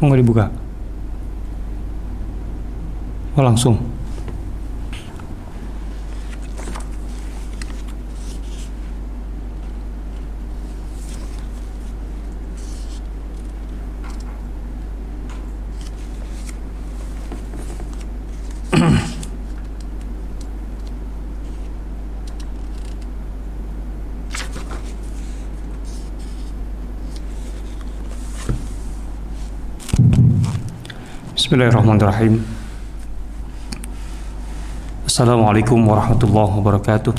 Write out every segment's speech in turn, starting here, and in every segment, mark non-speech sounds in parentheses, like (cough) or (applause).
Kok nggak dibuka? Oh langsung. Bismillahirrahmanirrahim. Assalamualaikum warahmatullahi wabarakatuh.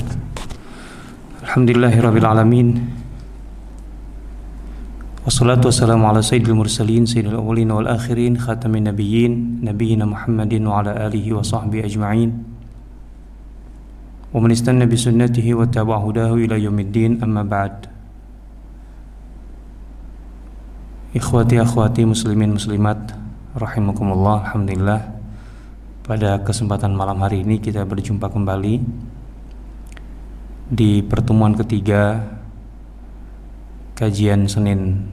Alhamdulillahirrabbilalamin Wassalatu wassalamu ala sayyidil mursalin Sayyidil awalin wal akhirin Khatamin nabiyyin Nabiyina Muhammadin wa ala alihi wa sahbihi ajma'in. Wa man istanna bi sunnatihi wa tabahudahu ila yaumiddin amma ba'd. Ikhwati akhwati muslimin muslimat Rahimakumullah Alhamdulillah. Pada kesempatan malam hari ini kita berjumpa kembali Di pertemuan ketiga Kajian Senin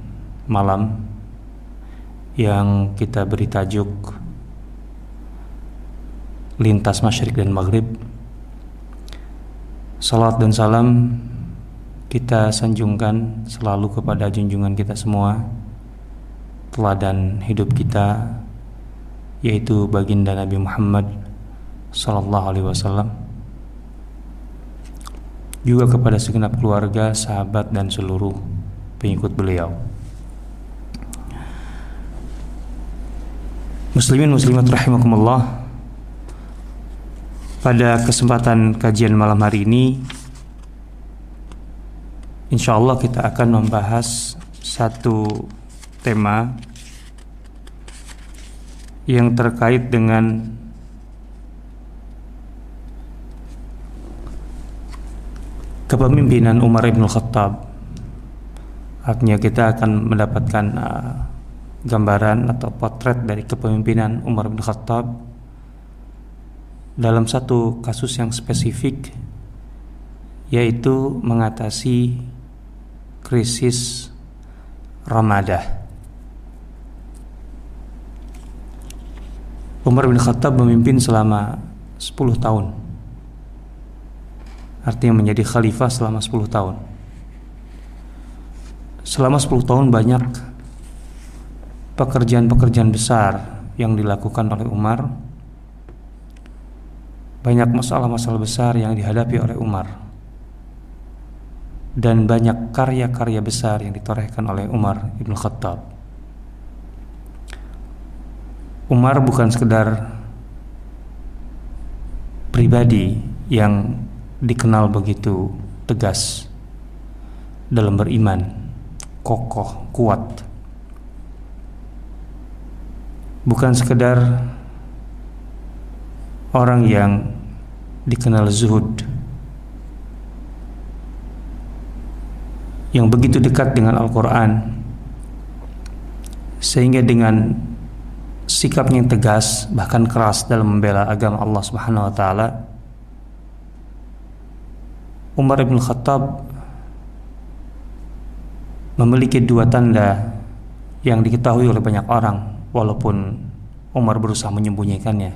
malam Yang kita beri tajuk Lintas Masyrik dan Maghrib. Salat dan salam kita sanjungkan selalu kepada junjungan kita semua teladan hidup kita yaitu baginda Nabi Muhammad sallallahu alaihi wasallam juga kepada segenap keluarga, sahabat dan seluruh pengikut beliau. Muslimin muslimat rahimakumullah. Pada kesempatan kajian malam hari ini Insya Allah kita akan membahas satu tema yang terkait dengan kepemimpinan Umar bin Khattab. Artinya kita akan mendapatkan uh, gambaran atau potret dari kepemimpinan Umar bin Khattab dalam satu kasus yang spesifik yaitu mengatasi krisis Ramadah. Umar bin Khattab memimpin selama 10 tahun. Artinya menjadi khalifah selama 10 tahun. Selama 10 tahun banyak pekerjaan-pekerjaan besar yang dilakukan oleh Umar. Banyak masalah-masalah besar yang dihadapi oleh Umar. Dan banyak karya-karya besar yang ditorehkan oleh Umar Ibn Khattab Umar bukan sekedar pribadi yang dikenal begitu tegas dalam beriman, kokoh, kuat. Bukan sekedar orang yang dikenal zuhud yang begitu dekat dengan Al-Qur'an sehingga dengan sikapnya yang tegas bahkan keras dalam membela agama Allah Subhanahu wa taala. Umar bin Khattab memiliki dua tanda yang diketahui oleh banyak orang walaupun Umar berusaha menyembunyikannya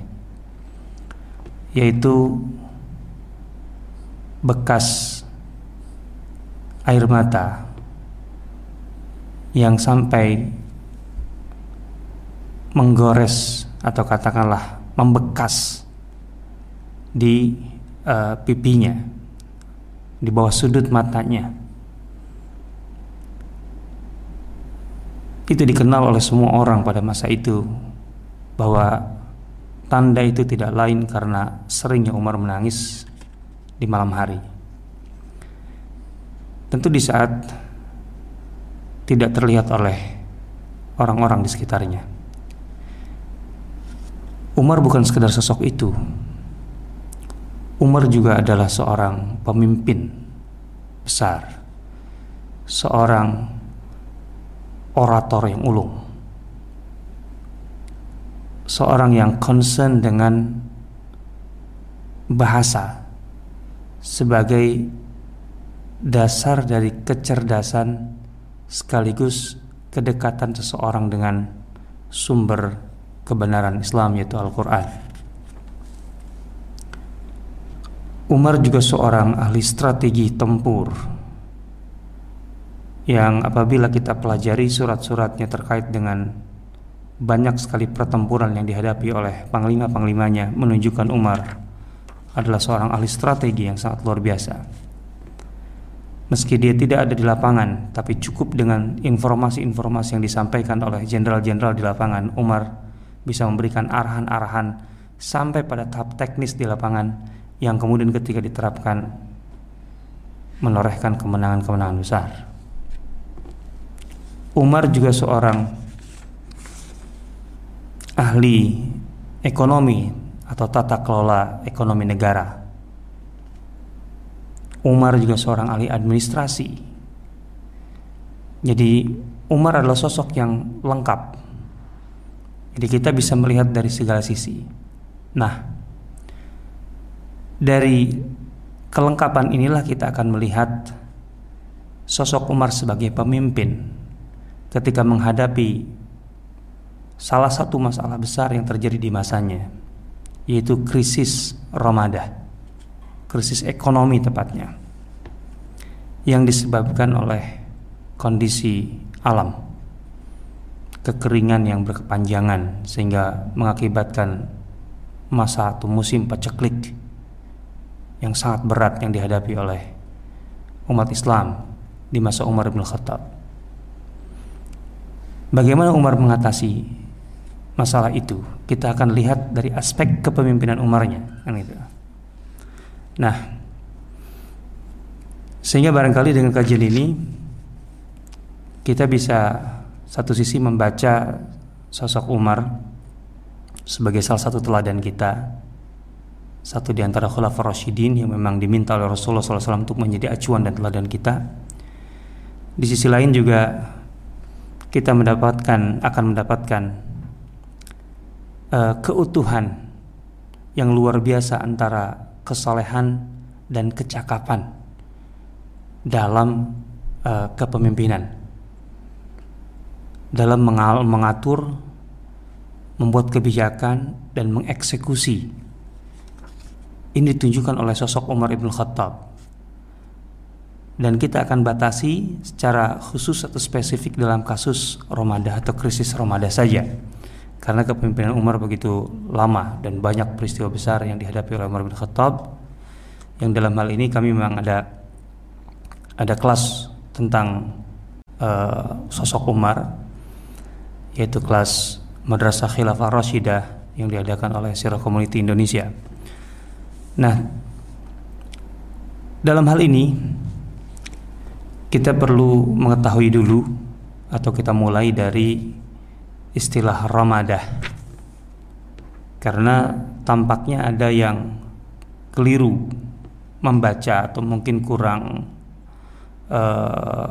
yaitu bekas air mata yang sampai menggores atau katakanlah membekas di uh, pipinya di bawah sudut matanya. Itu dikenal oleh semua orang pada masa itu bahwa tanda itu tidak lain karena seringnya Umar menangis di malam hari. Tentu di saat tidak terlihat oleh orang-orang di sekitarnya Umar bukan sekedar sosok itu. Umar juga adalah seorang pemimpin besar, seorang orator yang ulung, seorang yang concern dengan bahasa sebagai dasar dari kecerdasan sekaligus kedekatan seseorang dengan sumber kebenaran Islam yaitu Al-Quran. Umar juga seorang ahli strategi tempur yang apabila kita pelajari surat-suratnya terkait dengan banyak sekali pertempuran yang dihadapi oleh panglima-panglimanya menunjukkan Umar adalah seorang ahli strategi yang sangat luar biasa. Meski dia tidak ada di lapangan, tapi cukup dengan informasi-informasi yang disampaikan oleh jenderal-jenderal di lapangan, Umar bisa memberikan arahan-arahan sampai pada tahap teknis di lapangan yang kemudian ketika diterapkan menorehkan kemenangan-kemenangan besar. Umar juga seorang ahli ekonomi atau tata kelola ekonomi negara Umar juga seorang ahli administrasi. Jadi Umar adalah sosok yang lengkap. Jadi kita bisa melihat dari segala sisi. Nah, dari kelengkapan inilah kita akan melihat sosok Umar sebagai pemimpin ketika menghadapi salah satu masalah besar yang terjadi di masanya, yaitu krisis Ramadan krisis ekonomi tepatnya yang disebabkan oleh kondisi alam kekeringan yang berkepanjangan sehingga mengakibatkan masa atau musim paceklik yang sangat berat yang dihadapi oleh umat Islam di masa Umar bin Khattab. Bagaimana Umar mengatasi masalah itu? Kita akan lihat dari aspek kepemimpinan Umarnya, kan itu. Nah, sehingga barangkali dengan kajian ini kita bisa satu sisi membaca sosok Umar sebagai salah satu teladan kita satu di antara khulafah Rashidin yang memang diminta oleh Rasulullah SAW untuk menjadi acuan dan teladan kita. Di sisi lain juga kita mendapatkan akan mendapatkan uh, keutuhan yang luar biasa antara kesalehan dan kecakapan dalam uh, kepemimpinan dalam mengatur membuat kebijakan dan mengeksekusi. Ini ditunjukkan oleh sosok Umar ibn Khattab. Dan kita akan batasi secara khusus atau spesifik dalam kasus Ramadan atau krisis Ramadan saja. Karena kepemimpinan Umar begitu lama dan banyak peristiwa besar yang dihadapi oleh Umar bin Khattab. Yang dalam hal ini kami memang ada ada kelas tentang uh, sosok Umar yaitu kelas Madrasah Khilafah Rashidah yang diadakan oleh Sirah Community Indonesia. Nah, dalam hal ini kita perlu mengetahui dulu atau kita mulai dari istilah Ramadah karena tampaknya ada yang keliru membaca atau mungkin kurang uh,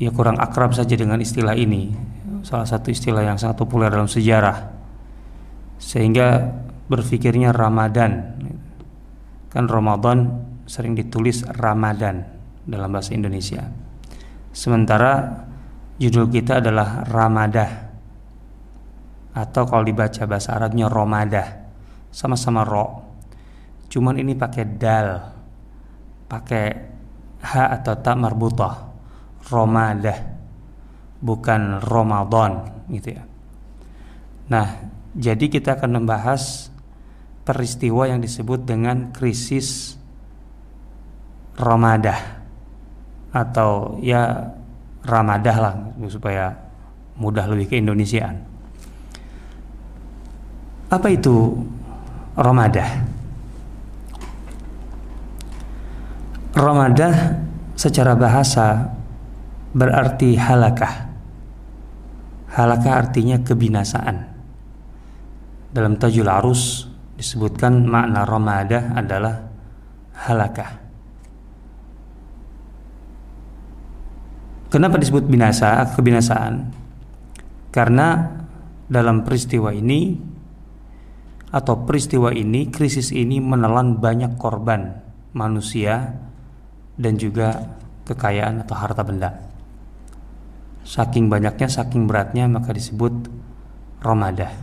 ya kurang akrab saja dengan istilah ini salah satu istilah yang sangat populer dalam sejarah. Sehingga berpikirnya Ramadan. Kan Ramadan sering ditulis Ramadan dalam bahasa Indonesia. Sementara judul kita adalah Ramadah. Atau kalau dibaca bahasa Arabnya romadah. Sama-sama ro cuman ini pakai dal. Pakai ha atau tak marbutah. Romadah bukan Ramadan gitu ya nah jadi kita akan membahas peristiwa yang disebut dengan krisis Ramadah atau ya Ramadah lah supaya mudah lebih ke Indonesiaan apa itu Ramadah? Ramadah secara bahasa berarti halakah. Halakah artinya kebinasaan. Dalam Tajul Arus disebutkan makna Ramadah adalah halakah. Kenapa disebut binasa, kebinasaan? Karena dalam peristiwa ini atau peristiwa ini, krisis ini menelan banyak korban manusia dan juga kekayaan atau harta benda. Saking banyaknya, saking beratnya maka disebut Ramadah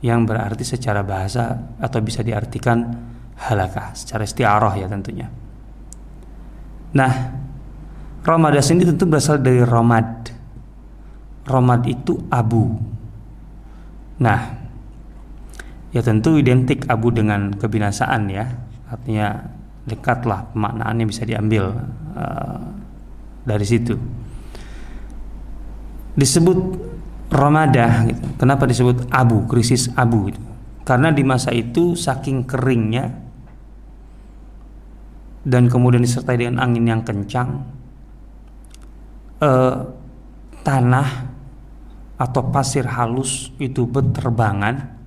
yang berarti secara bahasa atau bisa diartikan halakah secara istiarah ya tentunya. Nah, Ramadah ini tentu berasal dari Ramad. Ramad itu abu. Nah, ya tentu identik abu dengan kebinasaan ya. Artinya dekatlah pemaknaannya bisa diambil uh, dari situ. Disebut Ramadah gitu. Kenapa disebut abu, krisis abu gitu? Karena di masa itu saking keringnya dan kemudian disertai dengan angin yang kencang eh, tanah atau pasir halus itu berterbangan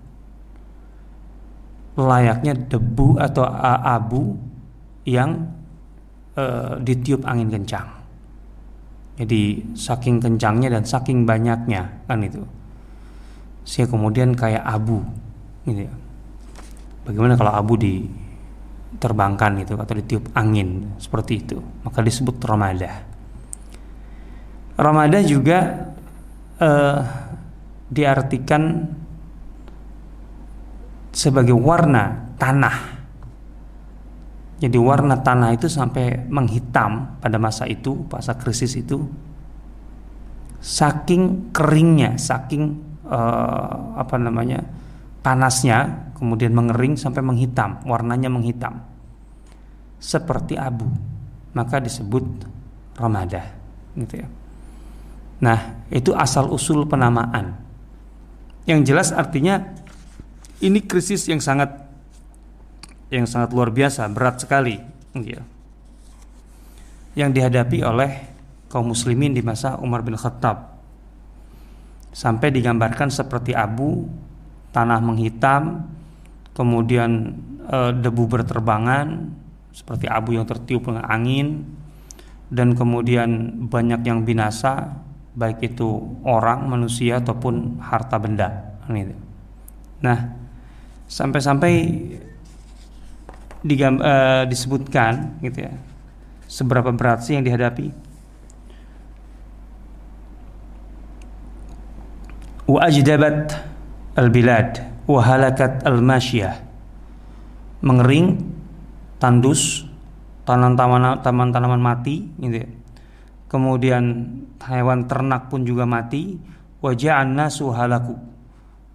layaknya debu atau abu yang eh, ditiup angin kencang. Jadi saking kencangnya dan saking banyaknya kan itu. Sehingga kemudian kayak abu gitu ya. Bagaimana kalau abu diterbangkan gitu atau ditiup angin seperti itu, maka disebut ramada. Ramada juga eh, diartikan sebagai warna tanah jadi warna tanah itu sampai menghitam pada masa itu, masa krisis itu, saking keringnya, saking uh, apa namanya panasnya, kemudian mengering sampai menghitam, warnanya menghitam, seperti abu, maka disebut ramadah, gitu ya. Nah, itu asal usul penamaan. Yang jelas artinya ini krisis yang sangat yang sangat luar biasa, berat sekali, ya. yang dihadapi oleh kaum muslimin di masa Umar bin Khattab. Sampai digambarkan seperti abu, tanah menghitam, kemudian e, debu berterbangan, seperti abu yang tertiup dengan angin, dan kemudian banyak yang binasa, baik itu orang, manusia ataupun harta benda. Nah, sampai-sampai digam, uh, disebutkan gitu ya. Seberapa berat sih yang dihadapi? Wa ajdabat al bilad wa halakat al masyah mengering tandus tanaman-tanaman taman-tanaman mati gitu ya. kemudian hewan ternak pun juga mati. Wajah nasu halaku.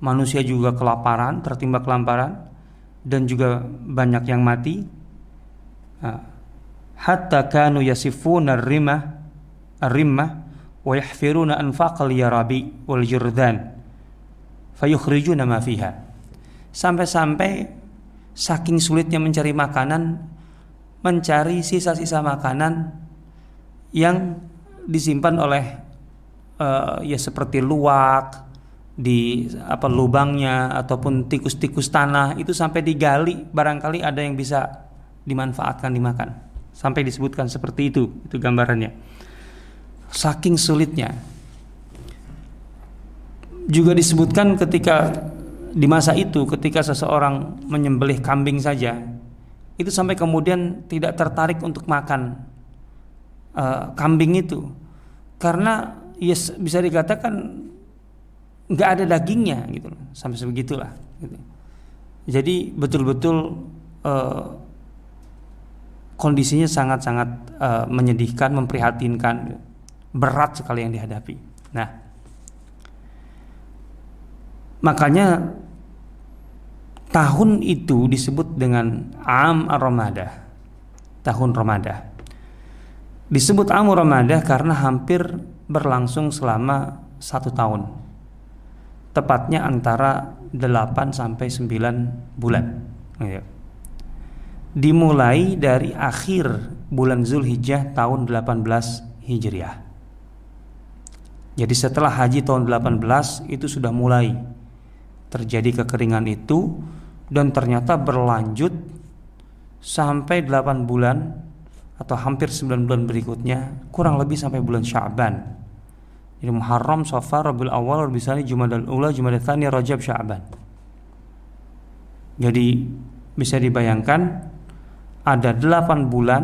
Manusia juga kelaparan tertimpa kelaparan dan juga banyak yang mati. Hatta kanu yasifuna rimah ar-rimmah wa yahfiruna anfaqal yarabi wal jurdan fayukhrijuna ma fiha. Sampai-sampai saking sulitnya mencari makanan mencari sisa-sisa makanan yang disimpan oleh uh, ya seperti luwak di apa lubangnya ataupun tikus-tikus tanah itu sampai digali. Barangkali ada yang bisa dimanfaatkan dimakan. Sampai disebutkan seperti itu itu gambarannya. Saking sulitnya. Juga disebutkan ketika di masa itu ketika seseorang menyembelih kambing saja itu sampai kemudian tidak tertarik untuk makan uh, kambing itu. Karena yes, bisa dikatakan nggak ada dagingnya gitu loh sampai sebegitulah gitu. jadi betul-betul uh, kondisinya sangat-sangat uh, menyedihkan memprihatinkan berat sekali yang dihadapi. Nah makanya tahun itu disebut dengan Am Ar-Ramadah tahun Ramadah. Disebut Am Ramadah karena hampir berlangsung selama satu tahun tepatnya antara 8 sampai 9 bulan. Ya. Dimulai dari akhir bulan Zulhijjah tahun 18 Hijriah. Jadi setelah haji tahun 18 itu sudah mulai terjadi kekeringan itu dan ternyata berlanjut sampai 8 bulan atau hampir 9 bulan berikutnya kurang lebih sampai bulan Sya'ban jadi Muharram, Safar, Rabiul Awal, Rabiul Sani, Jumadal Ula, Jumadal Thani, Rajab, Sya'ban. Jadi bisa dibayangkan ada delapan bulan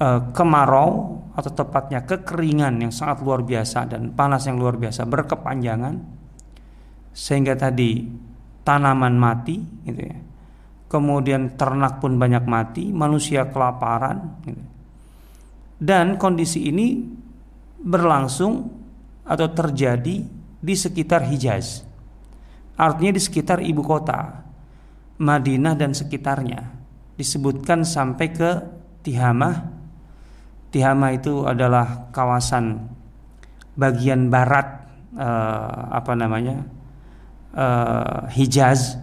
e, kemarau atau tepatnya kekeringan yang sangat luar biasa dan panas yang luar biasa berkepanjangan sehingga tadi tanaman mati gitu ya kemudian ternak pun banyak mati manusia kelaparan gitu. dan kondisi ini berlangsung atau terjadi di sekitar Hijaz artinya di sekitar ibu kota Madinah dan sekitarnya disebutkan sampai ke Tihamah Tihamah itu adalah kawasan bagian barat eh, apa namanya eh, Hijaz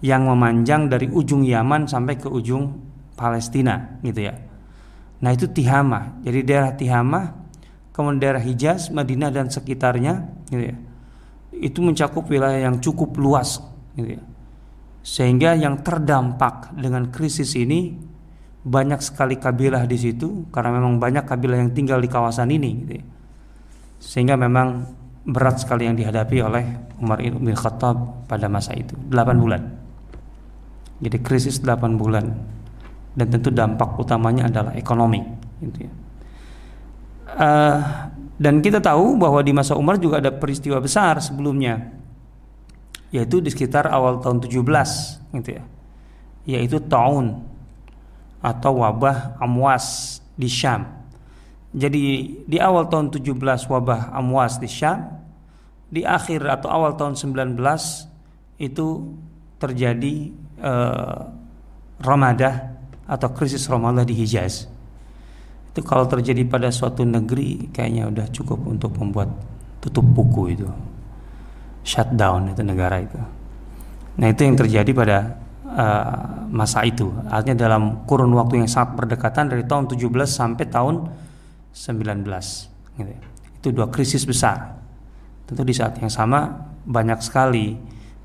yang memanjang dari ujung Yaman sampai ke ujung Palestina gitu ya. Nah itu Tihamah. Jadi daerah Tihamah, kemudian daerah Hijaz, Madinah dan sekitarnya gitu ya. Itu mencakup wilayah yang cukup luas gitu ya. Sehingga yang terdampak dengan krisis ini banyak sekali kabilah di situ karena memang banyak kabilah yang tinggal di kawasan ini gitu ya sehingga memang berat sekali yang dihadapi oleh Umar bin Khattab pada masa itu 8 bulan jadi krisis 8 bulan dan tentu dampak utamanya adalah ekonomi gitu ya. Uh, dan kita tahu bahwa di masa Umar juga ada peristiwa besar sebelumnya yaitu di sekitar awal tahun 17 gitu ya yaitu tahun atau wabah Amwas di Syam jadi di awal tahun 17 wabah Amwas di Syam, di akhir atau awal tahun 19 itu terjadi eh, Ramadah atau krisis Ramadah di Hijaz. Itu kalau terjadi pada suatu negeri kayaknya udah cukup untuk membuat tutup buku itu. Shutdown itu negara itu. Nah, itu yang terjadi pada uh, masa itu. Artinya dalam kurun waktu yang sangat berdekatan dari tahun 17 sampai tahun 19 gitu ya. Itu dua krisis besar. Tentu di saat yang sama banyak sekali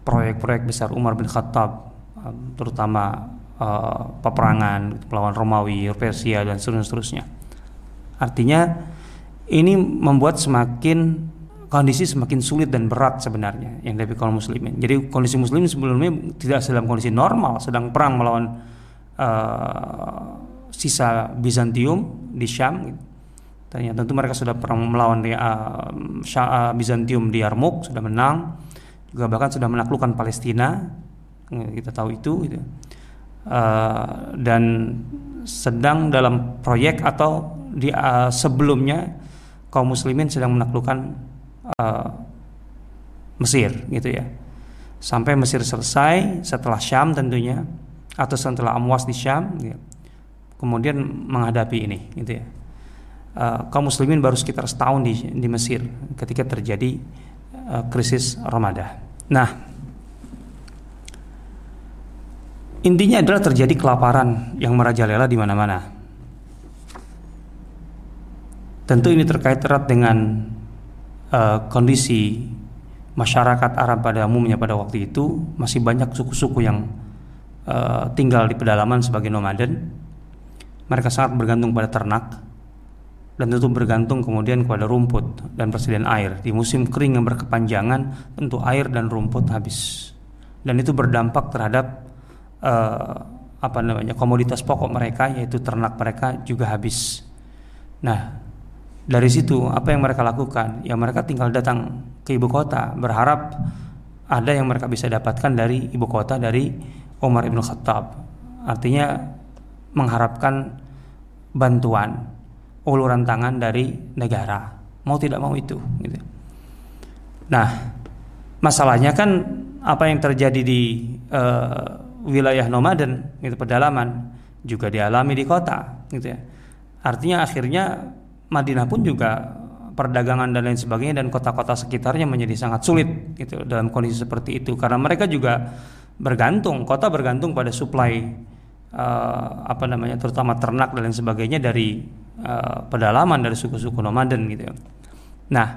proyek-proyek besar Umar bin Khattab um, terutama uh, peperangan melawan Romawi, Persia dan seterusnya. Artinya ini membuat semakin kondisi semakin sulit dan berat sebenarnya yang dari kaum muslimin. Jadi kondisi muslim sebelumnya tidak dalam kondisi normal, sedang perang melawan uh, sisa Bizantium di Syam. Ternyata tentu mereka sudah pernah melawan uh, Bizantium di Yarmouk sudah menang, juga bahkan sudah menaklukkan Palestina. Kita tahu itu. Gitu. Uh, dan sedang dalam proyek atau di uh, sebelumnya kaum muslimin sedang menaklukkan uh, Mesir gitu ya sampai Mesir selesai setelah Syam tentunya atau setelah Amwas di Syam gitu. kemudian menghadapi ini gitu ya uh, kaum muslimin baru sekitar setahun di, di Mesir ketika terjadi uh, krisis Ramadan. Nah, intinya adalah terjadi kelaparan yang merajalela di mana-mana. Tentu ini terkait erat dengan uh, kondisi masyarakat Arab pada umumnya pada waktu itu masih banyak suku-suku yang uh, tinggal di pedalaman sebagai nomaden. Mereka sangat bergantung pada ternak dan tentu bergantung kemudian kepada rumput dan persediaan air. Di musim kering yang berkepanjangan, tentu air dan rumput habis. Dan itu berdampak terhadap uh, apa namanya komoditas pokok mereka yaitu ternak mereka juga habis. Nah, dari situ apa yang mereka lakukan? Ya mereka tinggal datang ke ibu kota berharap ada yang mereka bisa dapatkan dari ibu kota dari Umar ibn Khattab. Artinya mengharapkan bantuan uluran tangan dari negara mau tidak mau itu gitu. Nah masalahnya kan apa yang terjadi di uh, wilayah nomaden gitu pedalaman juga dialami di kota gitu ya artinya akhirnya Madinah pun juga perdagangan dan lain sebagainya dan kota-kota sekitarnya menjadi sangat sulit gitu dalam kondisi seperti itu karena mereka juga bergantung kota bergantung pada suplai uh, apa namanya terutama ternak dan lain sebagainya dari uh, pedalaman dari suku-suku nomaden gitu ya. Nah,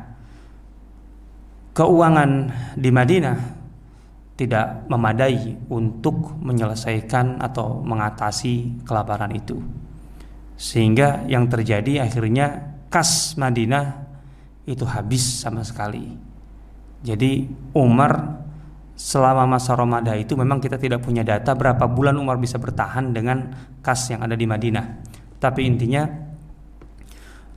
keuangan di Madinah tidak memadai untuk menyelesaikan atau mengatasi kelaparan itu. Sehingga yang terjadi akhirnya kas Madinah itu habis sama sekali. Jadi Umar selama masa Ramadan itu memang kita tidak punya data berapa bulan Umar bisa bertahan dengan kas yang ada di Madinah. Tapi intinya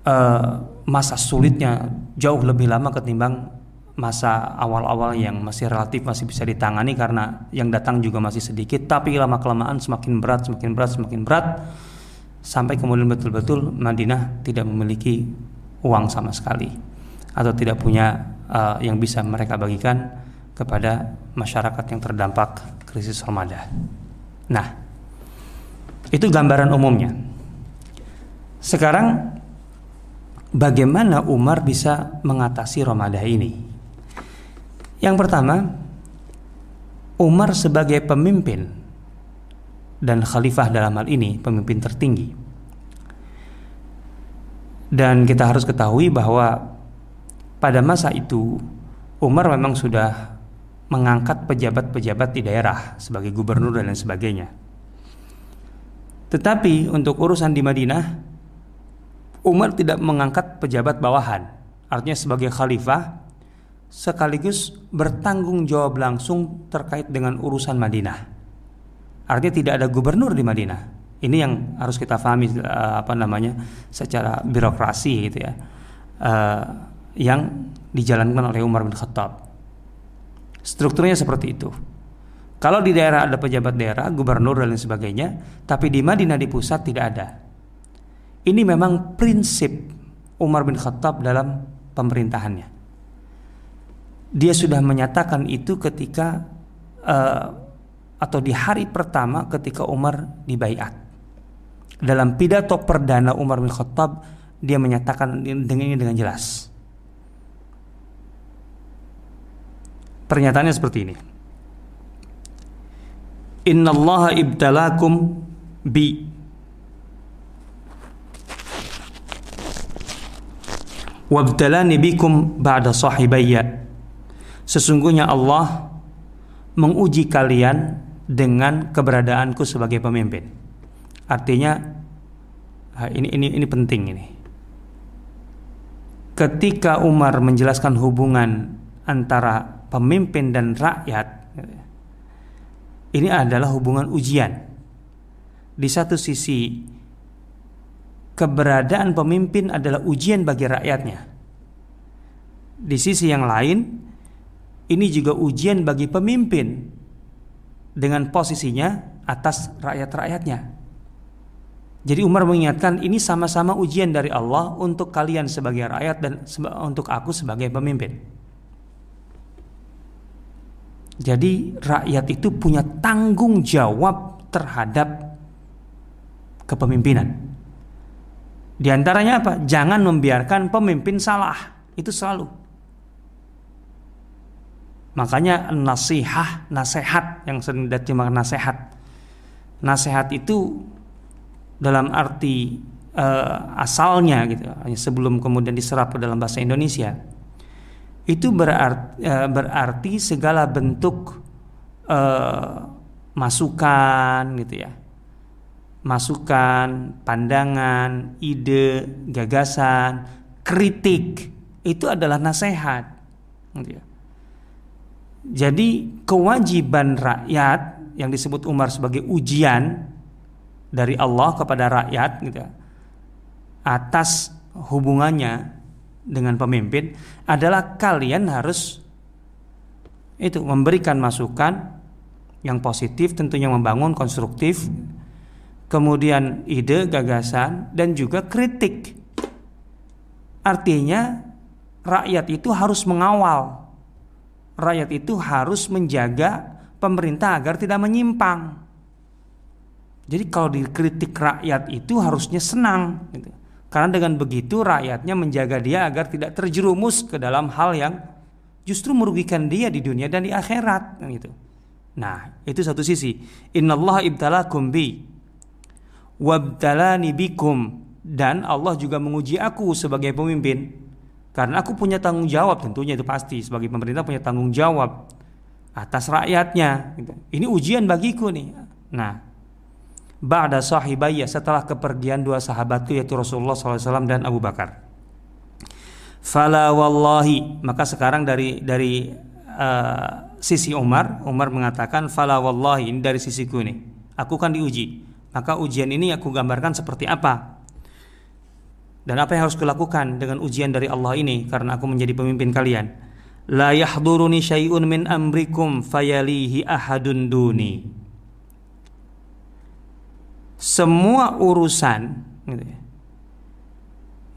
uh, masa sulitnya jauh lebih lama ketimbang masa awal-awal yang masih relatif masih bisa ditangani karena yang datang juga masih sedikit tapi lama kelamaan semakin berat semakin berat semakin berat sampai kemudian betul-betul Madinah tidak memiliki uang sama sekali atau tidak punya uh, yang bisa mereka bagikan kepada masyarakat yang terdampak krisis Ramadan. Nah, itu gambaran umumnya. Sekarang bagaimana Umar bisa mengatasi Ramadan ini? Yang pertama, Umar sebagai pemimpin dan khalifah dalam hal ini, pemimpin tertinggi. Dan kita harus ketahui bahwa pada masa itu Umar memang sudah mengangkat pejabat-pejabat di daerah sebagai gubernur dan lain sebagainya. Tetapi untuk urusan di Madinah Umar tidak mengangkat pejabat bawahan, artinya sebagai khalifah sekaligus bertanggung jawab langsung terkait dengan urusan Madinah. Artinya tidak ada gubernur di Madinah. Ini yang harus kita pahami uh, apa namanya secara birokrasi gitu ya. Uh, yang dijalankan oleh Umar bin Khattab. Strukturnya seperti itu. Kalau di daerah ada pejabat daerah, gubernur dan lain sebagainya, tapi di Madinah di pusat tidak ada. Ini memang prinsip Umar bin Khattab dalam pemerintahannya. Dia sudah menyatakan itu ketika uh, atau di hari pertama ketika Umar dibaiat. Dalam pidato perdana Umar bin Khattab dia menyatakan dengan ini dengan jelas. Pernyataannya seperti ini. Inna Allah ibtalakum bi wabtalani bikum ba'da sahibayya. Sesungguhnya Allah menguji kalian dengan keberadaanku sebagai pemimpin. Artinya ini ini ini penting ini. Ketika Umar menjelaskan hubungan antara pemimpin dan rakyat ini adalah hubungan ujian. Di satu sisi keberadaan pemimpin adalah ujian bagi rakyatnya. Di sisi yang lain ini juga ujian bagi pemimpin dengan posisinya atas rakyat-rakyatnya. Jadi Umar mengingatkan ini sama-sama ujian dari Allah untuk kalian sebagai rakyat dan untuk aku sebagai pemimpin. Jadi rakyat itu punya tanggung jawab terhadap kepemimpinan. Di antaranya apa? Jangan membiarkan pemimpin salah. Itu selalu. Makanya nasihah, nasihat yang sering diterjemahkan nasihat. Nasihat itu dalam arti uh, asalnya gitu, sebelum kemudian diserap ke dalam bahasa Indonesia itu berarti, uh, berarti segala bentuk uh, masukan gitu ya masukan pandangan ide gagasan kritik itu adalah nasihat gitu ya. Jadi kewajiban rakyat yang disebut Umar sebagai ujian dari Allah kepada rakyat gitu ya, atas hubungannya dengan pemimpin adalah kalian harus itu memberikan masukan yang positif tentunya membangun konstruktif kemudian ide gagasan dan juga kritik. Artinya rakyat itu harus mengawal rakyat itu harus menjaga pemerintah agar tidak menyimpang jadi kalau dikritik rakyat itu harusnya senang gitu. Karena dengan begitu rakyatnya menjaga dia agar tidak terjerumus ke dalam hal yang justru merugikan dia di dunia dan di akhirat kan gitu. Nah, itu satu sisi. Innallaha ibtalakum bi wabtalani bikum dan Allah juga menguji aku sebagai pemimpin karena aku punya tanggung jawab tentunya itu pasti sebagai pemerintah punya tanggung jawab atas rakyatnya gitu. Ini ujian bagiku nih. Nah, ba'da sahibayya setelah kepergian dua sahabatku yaitu Rasulullah SAW dan Abu Bakar. Fala wallahi maka sekarang dari dari uh, sisi Umar Umar mengatakan fala wallahi ini dari sisiku nih aku kan diuji maka ujian ini aku gambarkan seperti apa dan apa yang harus kulakukan dengan ujian dari Allah ini karena aku menjadi pemimpin kalian? La yahduruni syai'un min amrikum fayalihi ahadun duni. Semua urusan gitu ya,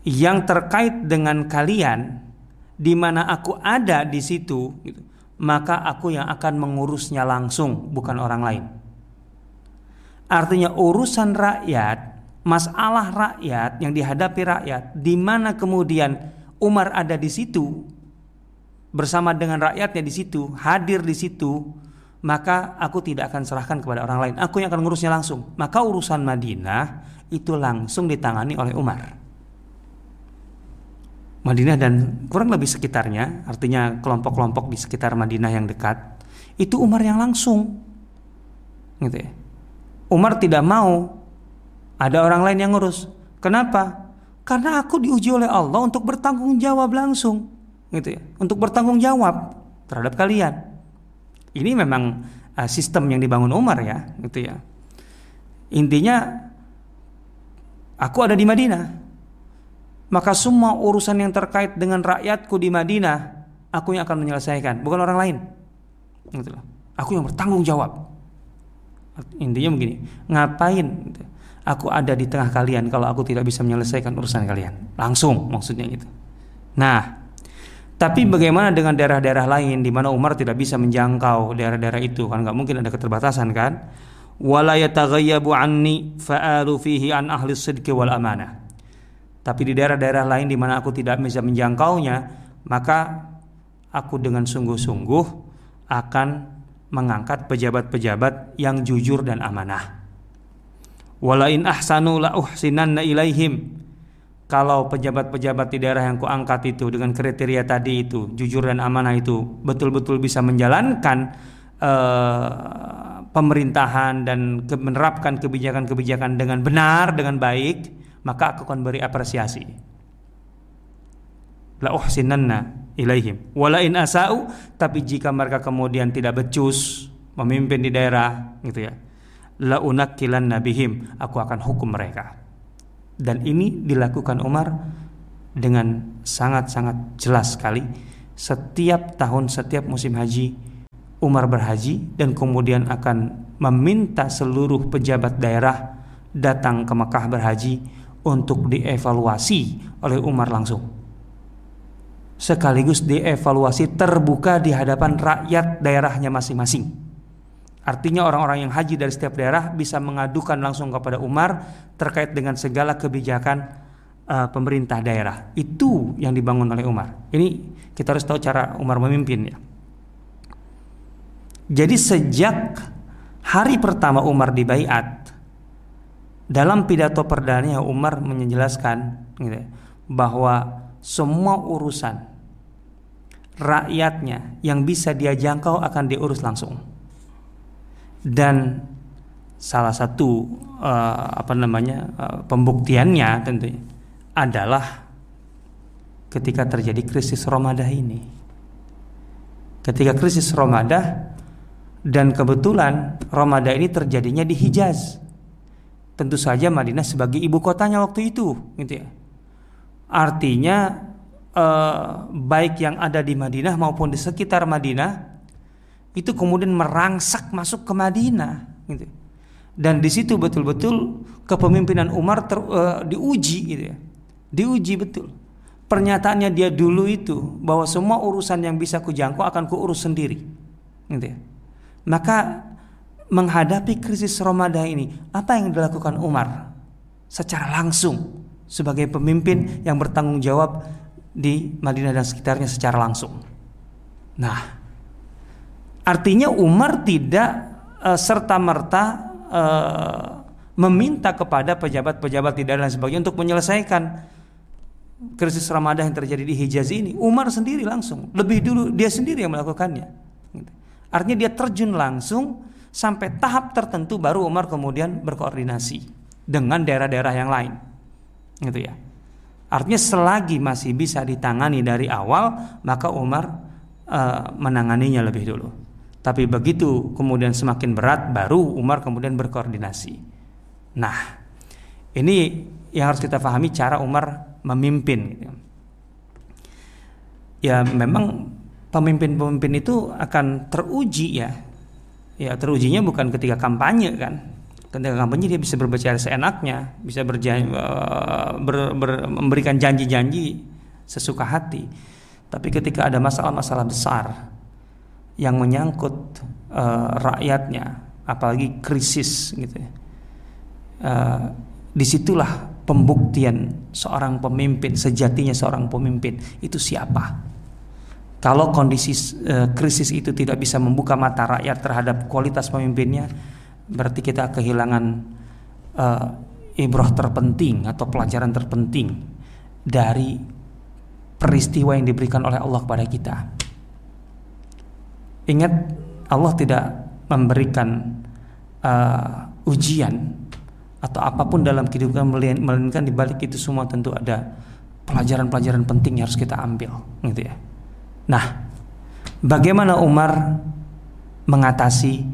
yang terkait dengan kalian di mana aku ada di situ gitu, maka aku yang akan mengurusnya langsung bukan orang lain. Artinya urusan rakyat masalah rakyat yang dihadapi rakyat di mana kemudian Umar ada di situ bersama dengan rakyatnya di situ hadir di situ maka aku tidak akan serahkan kepada orang lain. Aku yang akan ngurusnya langsung. Maka urusan Madinah itu langsung ditangani oleh Umar. Madinah dan kurang lebih sekitarnya, artinya kelompok-kelompok di sekitar Madinah yang dekat, itu Umar yang langsung. Gitu ya. Umar tidak mau ada orang lain yang ngurus. Kenapa? Karena aku diuji oleh Allah untuk bertanggung jawab langsung, gitu ya. Untuk bertanggung jawab terhadap kalian. Ini memang uh, sistem yang dibangun Umar ya, gitu ya. Intinya aku ada di Madinah. Maka semua urusan yang terkait dengan rakyatku di Madinah, aku yang akan menyelesaikan, bukan orang lain. Gitu loh. Aku yang bertanggung jawab. Intinya begini, ngapain gitu. Aku ada di tengah kalian kalau aku tidak bisa menyelesaikan urusan kalian? Langsung maksudnya gitu. Nah, tapi bagaimana dengan daerah-daerah lain di mana Umar tidak bisa menjangkau daerah-daerah itu kan nggak mungkin ada keterbatasan kan? Anni fa'alu fihi an ahli wal amanah. Tapi di daerah-daerah lain di mana aku tidak bisa menjangkaunya, maka aku dengan sungguh-sungguh akan mengangkat pejabat-pejabat yang jujur dan amanah. Walain ahsanu la uhsinanna ilaihim. Kalau pejabat-pejabat di daerah yang kuangkat itu dengan kriteria tadi itu jujur dan amanah itu betul-betul bisa menjalankan uh, pemerintahan dan ke, menerapkan kebijakan-kebijakan dengan benar dengan baik maka aku akan beri apresiasi. La uhsinanna ilaihim. Wala in asau tapi jika mereka kemudian tidak becus memimpin di daerah gitu ya la unakkilan nabihim aku akan hukum mereka dan ini dilakukan Umar dengan sangat-sangat jelas sekali setiap tahun setiap musim haji Umar berhaji dan kemudian akan meminta seluruh pejabat daerah datang ke Mekah berhaji untuk dievaluasi oleh Umar langsung. Sekaligus dievaluasi terbuka di hadapan rakyat daerahnya masing-masing. Artinya orang-orang yang haji dari setiap daerah bisa mengadukan langsung kepada Umar terkait dengan segala kebijakan uh, pemerintah daerah. Itu yang dibangun oleh Umar. Ini kita harus tahu cara Umar memimpin ya. Jadi sejak hari pertama Umar dibaiat dalam pidato perdananya Umar menjelaskan gitu, ya, bahwa semua urusan rakyatnya yang bisa dia jangkau akan diurus langsung dan salah satu uh, apa namanya uh, pembuktiannya tentunya adalah ketika terjadi krisis Ramadan ini. Ketika krisis Ramadan dan kebetulan Ramadan ini terjadinya di Hijaz. Tentu saja Madinah sebagai ibu kotanya waktu itu, gitu ya. Artinya eh, baik yang ada di Madinah maupun di sekitar Madinah itu kemudian merangsak masuk ke Madinah gitu. Dan di situ betul-betul kepemimpinan Umar ter, uh, diuji gitu ya. Diuji betul. Pernyataannya dia dulu itu bahwa semua urusan yang bisa kujangkau akan kuurus sendiri. Gitu ya. Maka menghadapi krisis Ramadan ini, apa yang dilakukan Umar secara langsung sebagai pemimpin yang bertanggung jawab di Madinah dan sekitarnya secara langsung. Nah, Artinya Umar tidak uh, eh, serta merta uh, eh, meminta kepada pejabat-pejabat daerah dan sebagainya untuk menyelesaikan krisis Ramadan yang terjadi di Hijaz ini. Umar sendiri langsung, lebih dulu dia sendiri yang melakukannya. Gitu. Artinya dia terjun langsung sampai tahap tertentu baru Umar kemudian berkoordinasi dengan daerah-daerah yang lain. Gitu ya. Artinya selagi masih bisa ditangani dari awal, maka Umar uh, menanganinya lebih dulu. Tapi begitu kemudian semakin berat baru Umar kemudian berkoordinasi. Nah, ini yang harus kita pahami cara Umar memimpin. Gitu. Ya memang pemimpin-pemimpin itu akan teruji ya. Ya terujinya bukan ketika kampanye kan. Ketika kampanye dia bisa berbicara seenaknya, bisa berjanji, eh, ber, ber, memberikan janji-janji sesuka hati. Tapi ketika ada masalah-masalah besar yang menyangkut uh, rakyatnya, apalagi krisis gitu ya, uh, di situlah pembuktian seorang pemimpin sejatinya seorang pemimpin itu siapa. Kalau kondisi uh, krisis itu tidak bisa membuka mata rakyat terhadap kualitas pemimpinnya berarti kita kehilangan uh, ibrah terpenting atau pelajaran terpenting dari peristiwa yang diberikan oleh Allah kepada kita ingat Allah tidak memberikan uh, ujian atau apa pun dalam kehidupan melainkan di balik itu semua tentu ada pelajaran-pelajaran penting yang harus kita ambil gitu ya. Nah, bagaimana Umar mengatasi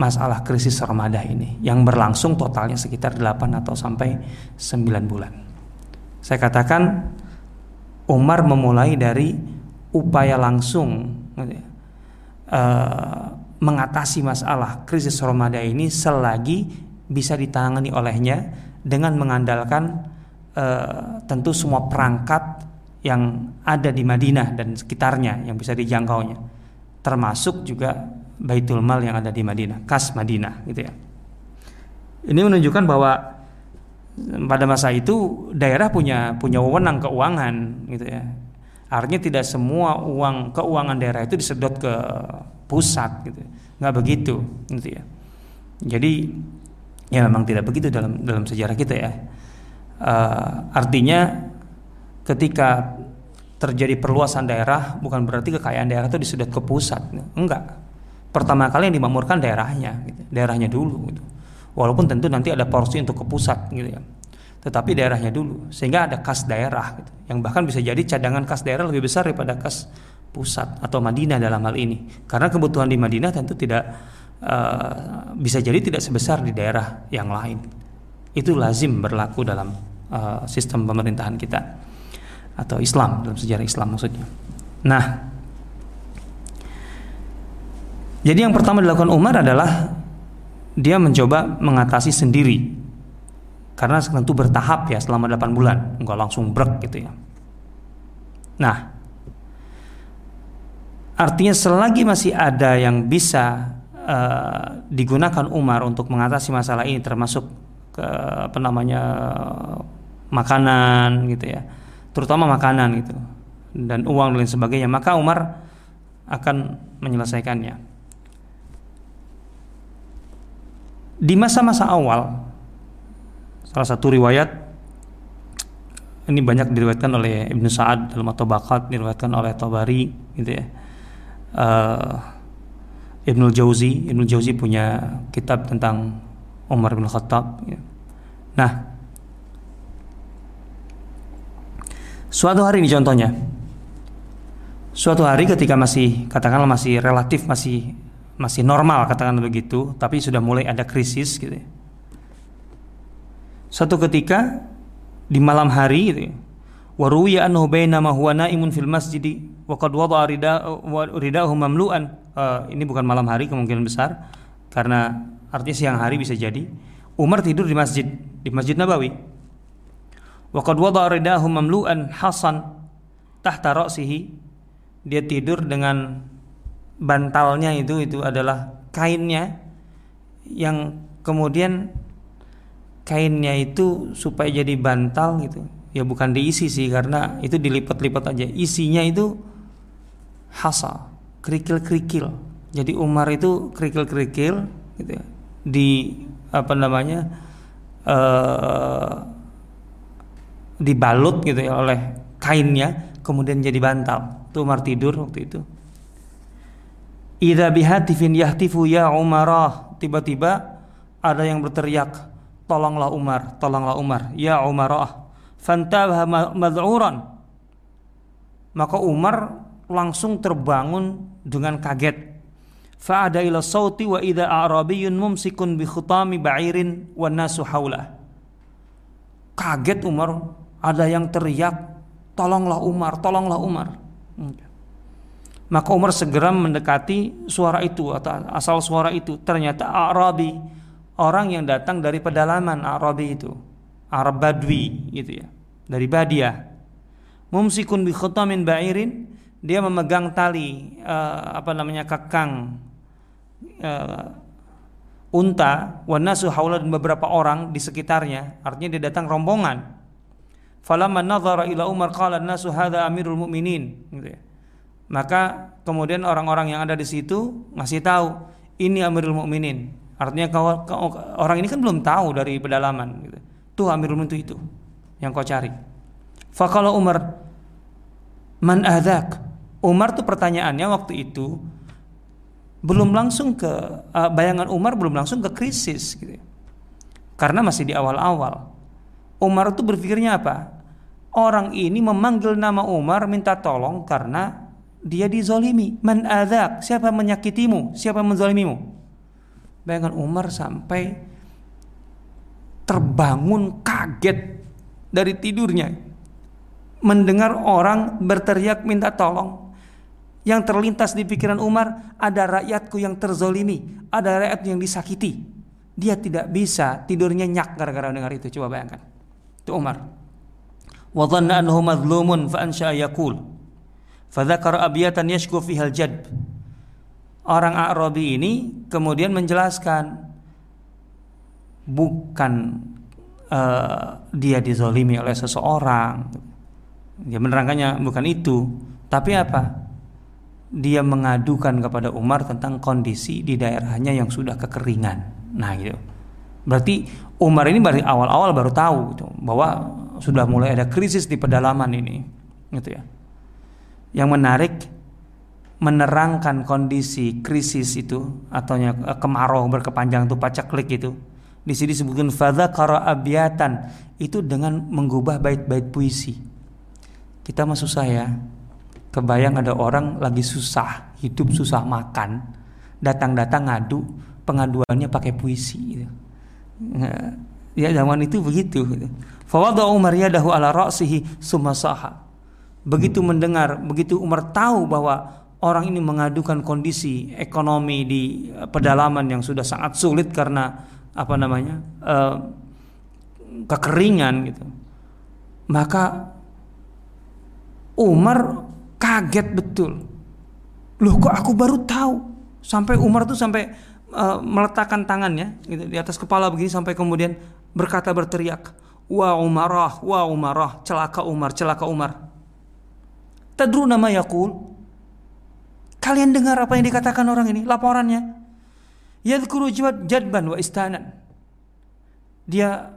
masalah krisis Ramadan ini yang berlangsung totalnya sekitar 8 atau sampai 9 bulan. Saya katakan Umar memulai dari upaya langsung gitu ya, uh, mengatasi masalah krisis Ramadan ini selagi bisa ditangani olehnya dengan mengandalkan uh, tentu semua perangkat yang ada di Madinah dan sekitarnya yang bisa dijangkaunya termasuk juga Baitul Mal yang ada di Madinah, kas Madinah gitu ya. Ini menunjukkan bahwa pada masa itu daerah punya punya wewenang keuangan gitu ya. Artinya tidak semua uang keuangan daerah itu disedot ke pusat gitu. Nggak begitu gitu ya. Jadi Ya memang tidak begitu dalam dalam sejarah kita ya. Uh, artinya ketika terjadi perluasan daerah bukan berarti kekayaan daerah itu disedot ke pusat. Enggak. Pertama kali yang dimakmurkan daerahnya, gitu. daerahnya dulu. Gitu. Walaupun tentu nanti ada porsi untuk ke pusat, gitu ya. Tetapi daerahnya dulu, sehingga ada kas daerah, gitu. yang bahkan bisa jadi cadangan kas daerah lebih besar daripada kas pusat atau Madinah dalam hal ini. Karena kebutuhan di Madinah tentu tidak uh, bisa jadi tidak sebesar di daerah yang lain. Itu lazim berlaku dalam uh, sistem pemerintahan kita atau Islam dalam sejarah Islam maksudnya. Nah, jadi yang pertama dilakukan Umar adalah dia mencoba mengatasi sendiri karena tentu bertahap ya selama 8 bulan enggak langsung brek gitu ya. Nah, artinya selagi masih ada yang bisa uh, digunakan Umar untuk mengatasi masalah ini termasuk ke apa namanya makanan gitu ya terutama makanan gitu dan uang dan lain sebagainya maka Umar akan menyelesaikannya di masa-masa awal salah satu riwayat ini banyak diriwayatkan oleh Ibnu Sa'ad dalam At-Tabaqat diriwayatkan oleh Tabari gitu ya uh, Ibnu Jauzi Ibnu Jauzi punya kitab tentang Umar bin Khattab ya. nah suatu hari ini contohnya suatu hari ketika masih katakanlah masih relatif masih masih normal katakanlah begitu tapi sudah mulai ada krisis gitu ya. Suatu ketika di malam hari gitu ya, waruya anhu bainama huwa naimun fil masjid wa qad wada'a ridahu mamlu'an. Uh, ini bukan malam hari kemungkinan besar karena artinya siang hari bisa jadi. Umar tidur di masjid di Masjid Nabawi. Wa qad wada'a ridahu mamlu'an hasan tahta ra'sihi. Dia tidur dengan bantalnya itu itu adalah kainnya yang kemudian kainnya itu supaya jadi bantal gitu ya bukan diisi sih karena itu dilipat-lipat aja isinya itu hasa kerikil-kerikil. Jadi Umar itu kerikil-kerikil gitu ya. Di apa namanya? Uh, dibalut gitu ya oleh kainnya kemudian jadi bantal. Itu Umar tidur waktu itu. Idza bihatifin yahtifu ya Umarah. Tiba-tiba ada yang berteriak, "Tolonglah Umar, tolonglah Umar, ya Umarah." Fantabha mad'uran. Maka Umar langsung terbangun dengan kaget. Fa'ada ila sauti wa idza a'rabiyyun mumsikun bi khutami ba'irin wan nasu haula. Kaget Umar, ada yang teriak, "Tolonglah Umar, tolonglah Umar." Maka Umar segera mendekati suara itu atau asal suara itu. Ternyata Arabi, orang yang datang dari pedalaman Arabi itu. Arab Badwi gitu ya. Dari Badiah. Mumsikun bi khutamin ba'irin, dia memegang tali uh, apa namanya kekang uh, unta wanasu haula dan beberapa orang di sekitarnya artinya dia datang rombongan falamma nadhara ila Umar qala nasu hadza amirul mu'minin gitu ya. Maka kemudian orang-orang yang ada di situ ngasih tahu ini Amirul Mukminin. Artinya kau, kau, orang ini kan belum tahu dari pedalaman gitu. Tuh Amirul Mukminin itu yang kau cari. Fakala Umar man adak. Umar tuh pertanyaannya waktu itu belum langsung ke uh, bayangan Umar belum langsung ke krisis gitu. Karena masih di awal-awal. Umar itu berpikirnya apa? Orang ini memanggil nama Umar minta tolong karena dia dizolimi. Man adak, siapa menyakitimu? Siapa menzolimimu? Bayangkan Umar sampai terbangun kaget dari tidurnya. Mendengar orang berteriak minta tolong. Yang terlintas di pikiran Umar, ada rakyatku yang terzolimi, ada rakyat yang disakiti. Dia tidak bisa tidur nyenyak gara-gara dengar itu. Coba bayangkan. Itu Umar. Wa dhanna annahu madlumun fa abiyatan yashku fihal jadb. Orang Arabi ini kemudian menjelaskan bukan uh, dia dizolimi oleh seseorang. Dia menerangkannya bukan itu, tapi apa? Dia mengadukan kepada Umar tentang kondisi di daerahnya yang sudah kekeringan. Nah, gitu. Berarti Umar ini baru awal-awal baru tahu gitu, bahwa sudah mulai ada krisis di pedalaman ini, gitu ya yang menarik menerangkan kondisi krisis itu atau eh, kemarau berkepanjang itu pacaklik itu. Di sini disebutkan fadha kara abiatan itu dengan mengubah bait-bait puisi. Kita masuk saya kebayang ada orang lagi susah hidup susah makan datang-datang ngadu pengaduannya pakai puisi gitu. ya zaman itu begitu fawadu Umar yadahu ala ra'sihi sumasaha Begitu mendengar, begitu Umar tahu bahwa orang ini mengadukan kondisi ekonomi di eh, pedalaman yang sudah sangat sulit karena apa namanya uh, kekeringan gitu. Maka Umar kaget betul. Loh kok aku baru tahu? Sampai Umar tuh sampai uh, meletakkan tangannya gitu, di atas kepala begini sampai kemudian berkata berteriak, "Wa Umarah, wa Umarah, celaka Umar, celaka Umar." Tadru nama yakul. Kalian dengar apa yang dikatakan orang ini? Laporannya. Jadban wa istanan. Dia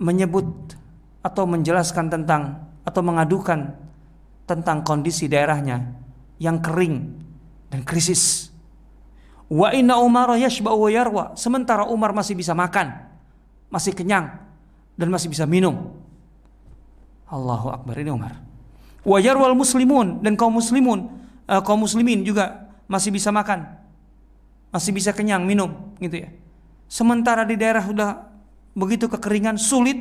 menyebut atau menjelaskan tentang atau mengadukan tentang kondisi daerahnya yang kering dan krisis. Wa inna Umar yashba'u wa yarwa. Sementara Umar masih bisa makan, masih kenyang dan masih bisa minum. Allahu Akbar ini Umar. Wajar wal muslimun dan kaum muslimun, uh, kaum muslimin juga masih bisa makan, masih bisa kenyang minum, gitu ya. Sementara di daerah sudah begitu kekeringan sulit.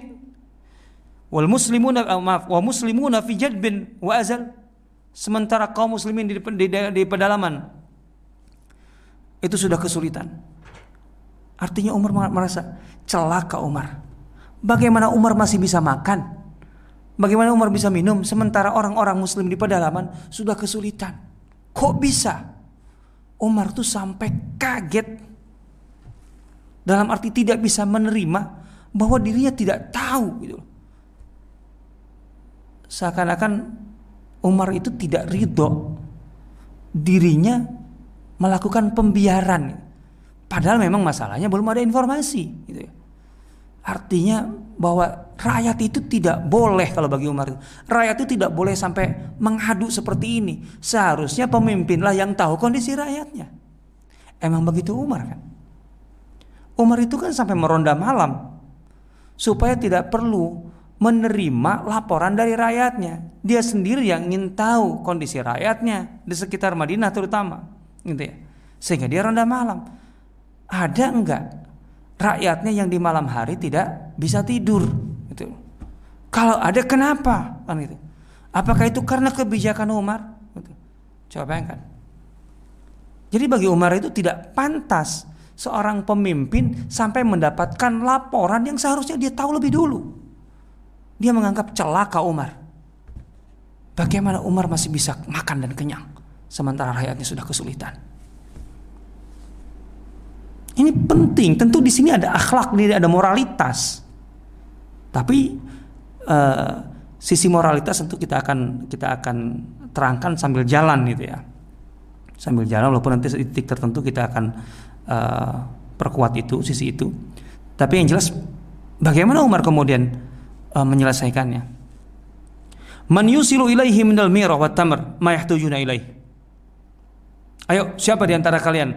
Wal muslimun uh, maaf, wa muslimuna fi jadbin wa azal. Sementara kaum muslimin di, di, di pedalaman itu sudah kesulitan. Artinya Umar merasa celaka Umar. Bagaimana Umar masih bisa makan? Bagaimana Umar bisa minum sementara orang-orang muslim di pedalaman sudah kesulitan? Kok bisa? Umar tuh sampai kaget. Dalam arti tidak bisa menerima bahwa dirinya tidak tahu gitu. Seakan-akan Umar itu tidak ridho dirinya melakukan pembiaran. Padahal memang masalahnya belum ada informasi gitu ya. Artinya bahwa rakyat itu tidak boleh kalau bagi Umar rakyat itu tidak boleh sampai menghadu seperti ini. Seharusnya pemimpinlah yang tahu kondisi rakyatnya. Emang begitu Umar kan? Umar itu kan sampai meronda malam supaya tidak perlu menerima laporan dari rakyatnya. Dia sendiri yang ingin tahu kondisi rakyatnya di sekitar Madinah terutama, gitu ya. Sehingga dia ronda malam. Ada enggak rakyatnya yang di malam hari tidak bisa tidur gitu. Kalau ada kenapa kan gitu. Apakah itu karena kebijakan Umar? Gitu. Coba bayangkan. Jadi bagi Umar itu tidak pantas seorang pemimpin sampai mendapatkan laporan yang seharusnya dia tahu lebih dulu. Dia menganggap celaka Umar. Bagaimana Umar masih bisa makan dan kenyang sementara rakyatnya sudah kesulitan. Ini penting. Tentu di sini ada akhlak, ada moralitas. Tapi uh, sisi moralitas tentu kita akan kita akan terangkan sambil jalan gitu ya. Sambil jalan walaupun nanti titik tertentu kita akan uh, perkuat itu sisi itu. Tapi yang jelas bagaimana Umar kemudian uh, menyelesaikannya? Man yusilu ilaihi minal mirah wa tamr ma yahtujuna ilaihi. Ayo, siapa di antara kalian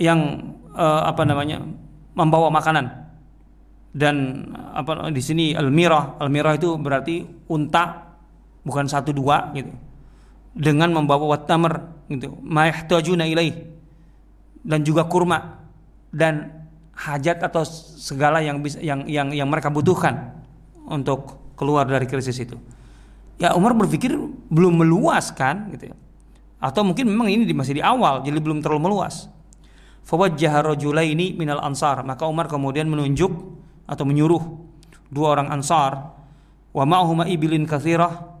yang uh, apa namanya membawa makanan dan apa di sini almirah. Almirah itu berarti unta bukan satu dua gitu. Dengan membawa watamar gitu. Maihtajuna ilaih. Dan juga kurma. Dan hajat atau segala yang bisa yang yang yang mereka butuhkan untuk keluar dari krisis itu. Ya Umar berpikir belum meluas kan gitu ya. Atau mungkin memang ini masih di awal jadi belum terlalu meluas. Fawajjaha rajulaini minal ansar. Maka Umar kemudian menunjuk atau menyuruh dua orang ansar wa ma'huma ibilin kathirah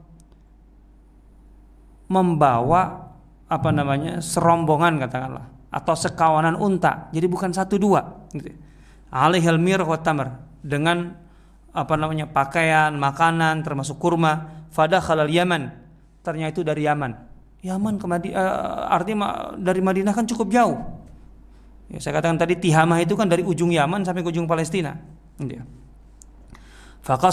membawa apa namanya serombongan katakanlah atau sekawanan unta. Jadi bukan satu dua. Gitu. alihal mir dengan apa namanya pakaian makanan termasuk kurma. Fada khalal Yaman. Ternyata itu dari Yaman. Yaman ke Madinah, uh, artinya dari Madinah kan cukup jauh. Ya, saya katakan tadi Tihamah itu kan dari ujung Yaman sampai ke ujung Palestina. Ya.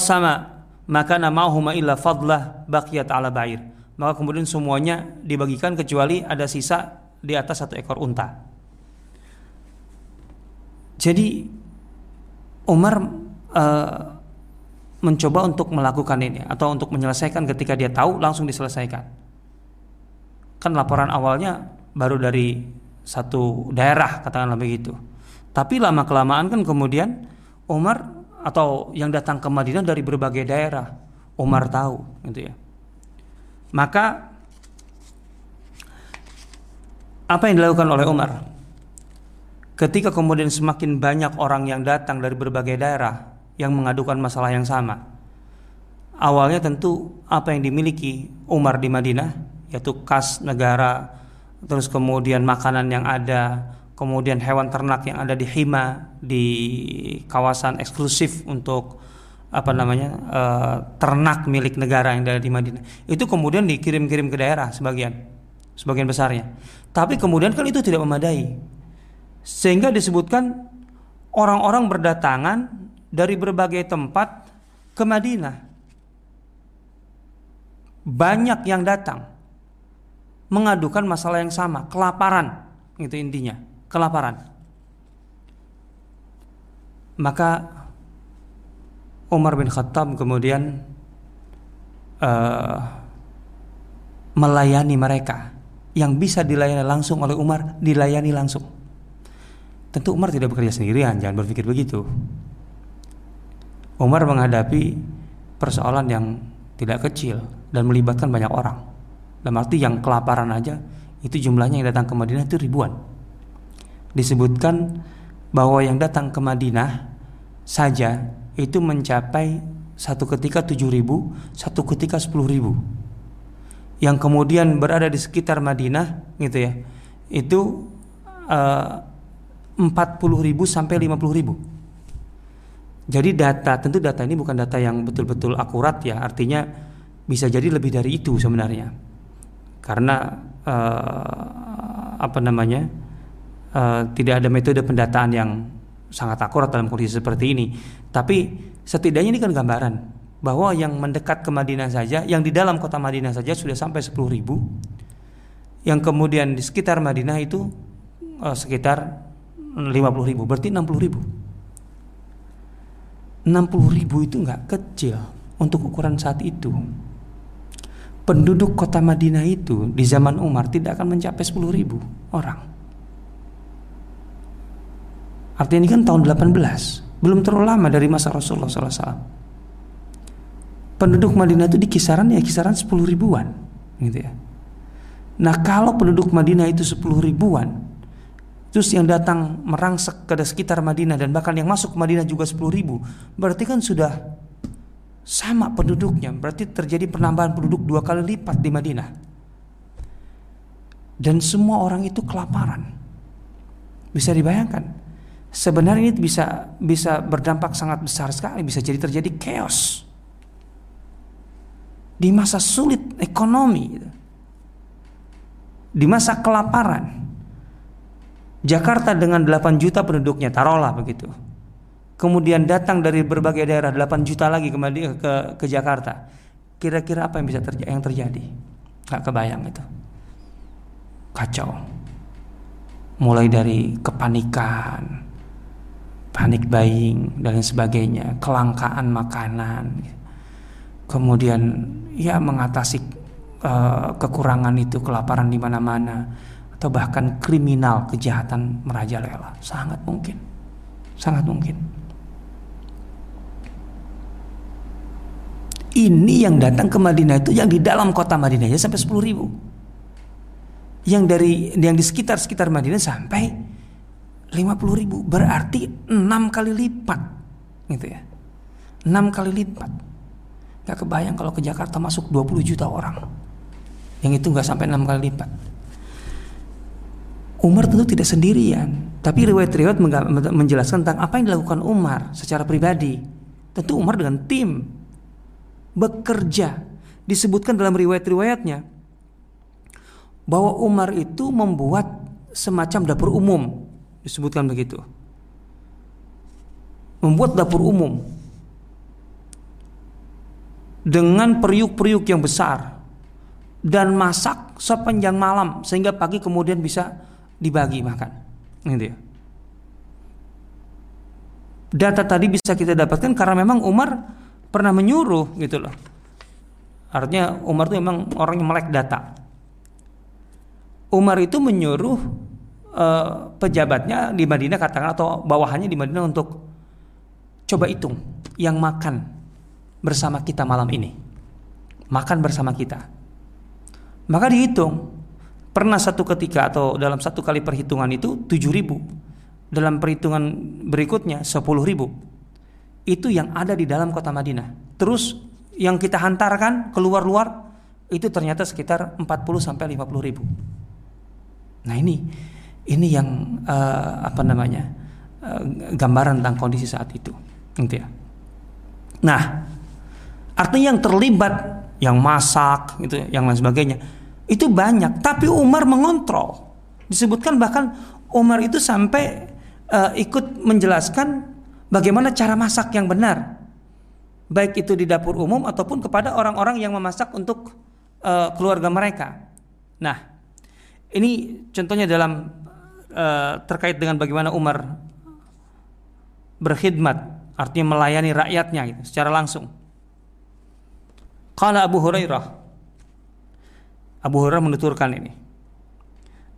sama maka namahuma illa fadlah baqiyat ala ba'ir. Maka kemudian semuanya dibagikan kecuali ada sisa di atas satu ekor unta. Jadi Umar uh, mencoba untuk melakukan ini atau untuk menyelesaikan ketika dia tahu langsung diselesaikan. Kan laporan awalnya baru dari satu daerah katakanlah begitu. Tapi lama kelamaan kan kemudian Umar atau yang datang ke Madinah dari berbagai daerah, Umar tahu gitu ya. Maka apa yang dilakukan oleh Umar? Ketika kemudian semakin banyak orang yang datang dari berbagai daerah yang mengadukan masalah yang sama. Awalnya tentu apa yang dimiliki Umar di Madinah yaitu kas negara terus kemudian makanan yang ada, kemudian hewan ternak yang ada di hima di kawasan eksklusif untuk apa namanya uh, ternak milik negara yang ada di Madinah. Itu kemudian dikirim-kirim ke daerah sebagian sebagian besarnya. Tapi kemudian kan itu tidak memadai. Sehingga disebutkan orang-orang berdatangan dari berbagai tempat ke Madinah. Banyak yang datang mengadukan masalah yang sama, kelaparan. Itu intinya, kelaparan. Maka Umar bin Khattab kemudian uh, melayani mereka yang bisa dilayani langsung oleh Umar dilayani langsung. Tentu Umar tidak bekerja sendirian, jangan berpikir begitu. Umar menghadapi persoalan yang tidak kecil dan melibatkan banyak orang. Dalam arti yang kelaparan aja itu jumlahnya yang datang ke Madinah itu ribuan. Disebutkan bahwa yang datang ke Madinah saja itu mencapai satu ketika tujuh ribu, satu ketika sepuluh ribu. Yang kemudian berada di sekitar Madinah, gitu ya, itu eh, empat puluh ribu sampai lima puluh ribu. Jadi data, tentu data ini bukan data yang betul-betul akurat ya, artinya bisa jadi lebih dari itu sebenarnya karena uh, apa namanya uh, tidak ada metode pendataan yang sangat akurat dalam kondisi seperti ini. Tapi setidaknya ini kan gambaran bahwa yang mendekat ke Madinah saja, yang di dalam kota Madinah saja sudah sampai 10 ribu, yang kemudian di sekitar Madinah itu uh, sekitar 50 ribu, berarti 60 ribu. 60 ribu itu nggak kecil untuk ukuran saat itu penduduk kota Madinah itu di zaman Umar tidak akan mencapai 10 ribu orang. Artinya ini kan tahun 18, belum terlalu lama dari masa Rasulullah SAW. Penduduk Madinah itu di kisaran ya kisaran 10 ribuan, gitu ya. Nah kalau penduduk Madinah itu 10 ribuan Terus yang datang merangsek ke sekitar Madinah dan bahkan yang masuk ke Madinah juga 10 ribu Berarti kan sudah sama penduduknya. Berarti terjadi penambahan penduduk dua kali lipat di Madinah. Dan semua orang itu kelaparan. Bisa dibayangkan Sebenarnya ini bisa bisa berdampak sangat besar sekali Bisa jadi terjadi chaos. Di masa sulit ekonomi gitu. Di masa kelaparan. Jakarta dengan 8 juta penduduknya taruhlah begitu. Kemudian datang dari berbagai daerah 8 juta lagi ke ke, ke Jakarta. Kira-kira apa yang bisa terjadi yang terjadi? Nggak kebayang itu. Kacau. Mulai dari kepanikan panik buying dan sebagainya kelangkaan makanan kemudian ya mengatasi uh, kekurangan itu, kelaparan di mana-mana, atau bahkan kriminal kejahatan merajalela, sangat mungkin, sangat mungkin. Ini yang datang ke Madinah itu yang di dalam kota Madinah sampai 10 ribu. Yang dari yang di sekitar sekitar Madinah sampai 50 ribu berarti 6 kali lipat gitu ya 6 kali lipat Gak kebayang kalau ke Jakarta masuk 20 juta orang yang itu nggak sampai enam kali lipat. Umar tentu tidak sendirian, tapi riwayat-riwayat menjelaskan tentang apa yang dilakukan Umar secara pribadi. Tentu Umar dengan tim bekerja. Disebutkan dalam riwayat-riwayatnya bahwa Umar itu membuat semacam dapur umum, disebutkan begitu. Membuat dapur umum dengan periuk-periuk yang besar dan masak sepanjang malam sehingga pagi kemudian bisa dibagi makan. Gitu ya. Data tadi bisa kita dapatkan karena memang Umar pernah menyuruh gitu loh. Artinya Umar itu memang orang yang melek data. Umar itu menyuruh uh, pejabatnya di Madinah katakan atau bawahannya di Madinah untuk coba hitung yang makan bersama kita malam ini. Makan bersama kita maka dihitung. Pernah satu ketika atau dalam satu kali perhitungan itu ribu. Dalam perhitungan berikutnya sepuluh ribu. Itu yang ada di dalam kota Madinah. Terus yang kita hantarkan keluar-luar itu ternyata sekitar 40 sampai 50 ribu. Nah ini ini yang uh, apa namanya uh, gambaran tentang kondisi saat itu, gitu ya. Nah artinya yang terlibat, yang masak, gitu, yang lain sebagainya itu banyak, tapi Umar mengontrol. Disebutkan bahkan Umar itu sampai uh, ikut menjelaskan bagaimana cara masak yang benar. Baik itu di dapur umum ataupun kepada orang-orang yang memasak untuk uh, keluarga mereka. Nah, ini contohnya dalam uh, terkait dengan bagaimana Umar berkhidmat, artinya melayani rakyatnya gitu, secara langsung. Qala Abu Hurairah. Abu Hurairah menuturkan ini.